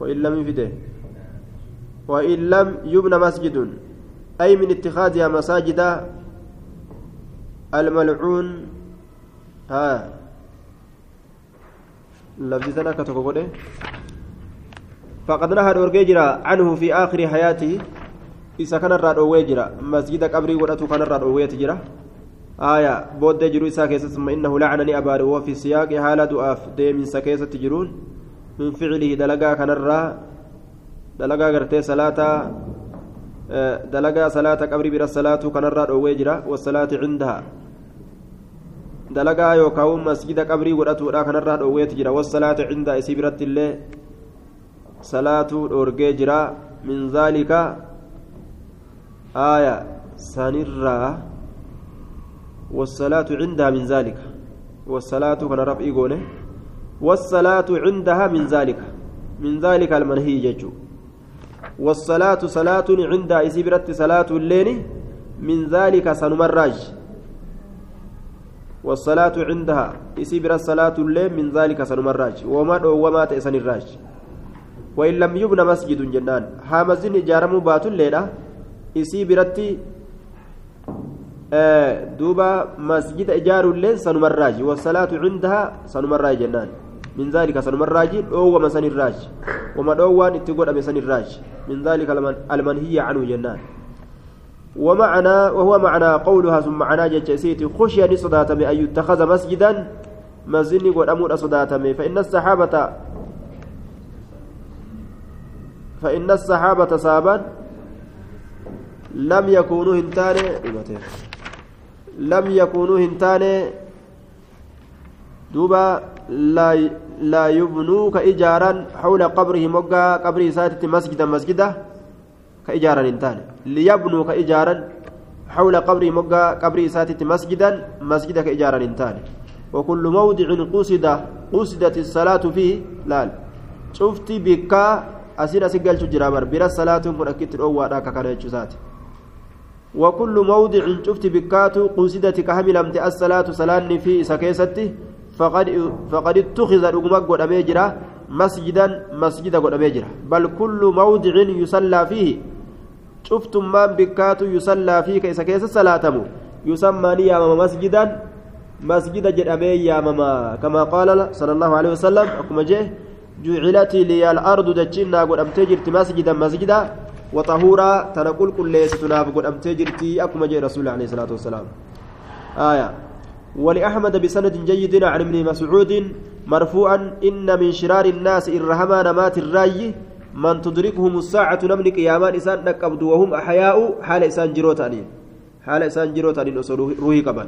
وإن لم يفده وإن لم يبنى مسجد. أي من اتخاذها مساجد الملعون. ها؟ لفظ سنة كتكوكوده فقد نهى الأورجي جرا عنه في آخر حياته. إذا كان الراد أوي مسجد قبري ودأتو كان الراد أوي جرا آية بود جرو إسا كيسة ثم إنه لعنني أبار وفي سياق حالة دؤاف دي من سكيسة تجرون من فعله دلقا الرا دلقا قرتي صلاة دلقا صلاة قبري بر الصلاة الراد أوي والصلاة عندها masjida qabrii godhatuudha kanarraa dhoowweetu jira wasalaatu cinda isii biratti illee salaatuu dhoorgee jira min zaalika aaya sanirraa والصلاة عندها من ذلك. والصلاة كان رفعي قوله والصلاة عندها من ذلك. من ذلك المنهي ججو. والصلاة صلاة عندها إسبرت صلاة الليل من ذلك سنمراج والصلاة عندها إسبر الصلاة الليل من ذلك سنمراج وما وما تأسن الراج وإن لم يبنى مسجد جنان. هامزين جارمو بات الليلة إسبرتي دوبا مسجد إجار الليل سنمراج والصلاة عندها سنمراج جنان من ذلك سنمراج أو مسن الراج وما دوان اتقول أمسن الراج من ذلك المنهي عنه جنان ومعنى وهو معنى قولها ثم معنى جتسيت خشي صداتم أن يتخذ مسجدا مسجد قد أمور صداتم فإن الصحابة فإن الصحابة صابا لم يكونوا هنتان لم يكونوا هنتان دوبا لا لا يبنوا كإجارا حول قبره مقا قبر ساتة مسجدا مسجدا كإجارة إنتان ليبنوا كإجارا حول قبر مقا قبر إساتة مسجدا مسجدا كإجارة إنتان وكل موضع قصد قصدت الصلاة فيه لا شفت بكا أسير أسيقل تجرامر بلا الصلاة من أكيد الأوى راكا كان يجوزات. وكل موضع شفت بكات قصدت كهملمت الصلاة صلاة في سكيستي فقد فقد اتخذ رقمك قد أميجرا مسجدا مسجدا قد أميجرا بل كل موضع يصلى فيه شفتم ما بكات يصلى فيه كيس كيس صلاة يسمى نيام مسجدا مسجد جرامي يا ماما كما قال صلى الله عليه وسلم أكما جه جعلت لي الأرض دجنا قد أمتجرت مسجدا مسجدا. وطهورا تنقل كل ليس تناف قد أمتجرتي أكما جه رسول عليه الصلاة والسلام. آية. ولأحمد بسند جيد عن ابن مسعود مرفوعا إن من شرار الناس إرهما نمات الرأي من تدركهم الساعة نمن قياما إسان نقبض وهم أحياء حال إسان جروتانين حال إسان جروتانين روحي قبل.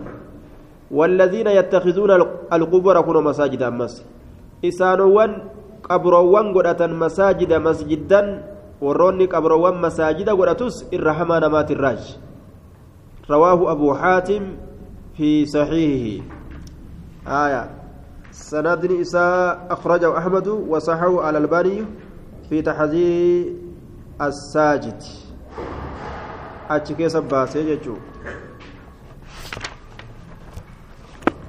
والذين يتخذون القبور كن مساجد أمس إسانوان قبروان قرأة مساجد مسجدا warroonni qabroowwan masaajida godhatus irra hamaa namaati irraaj rawaahu abuu xaatim في صحيحه آية سند إساء أخرجه أحمد وصححه على الباني في تحذير الساجد أتشكي سباسي جيجو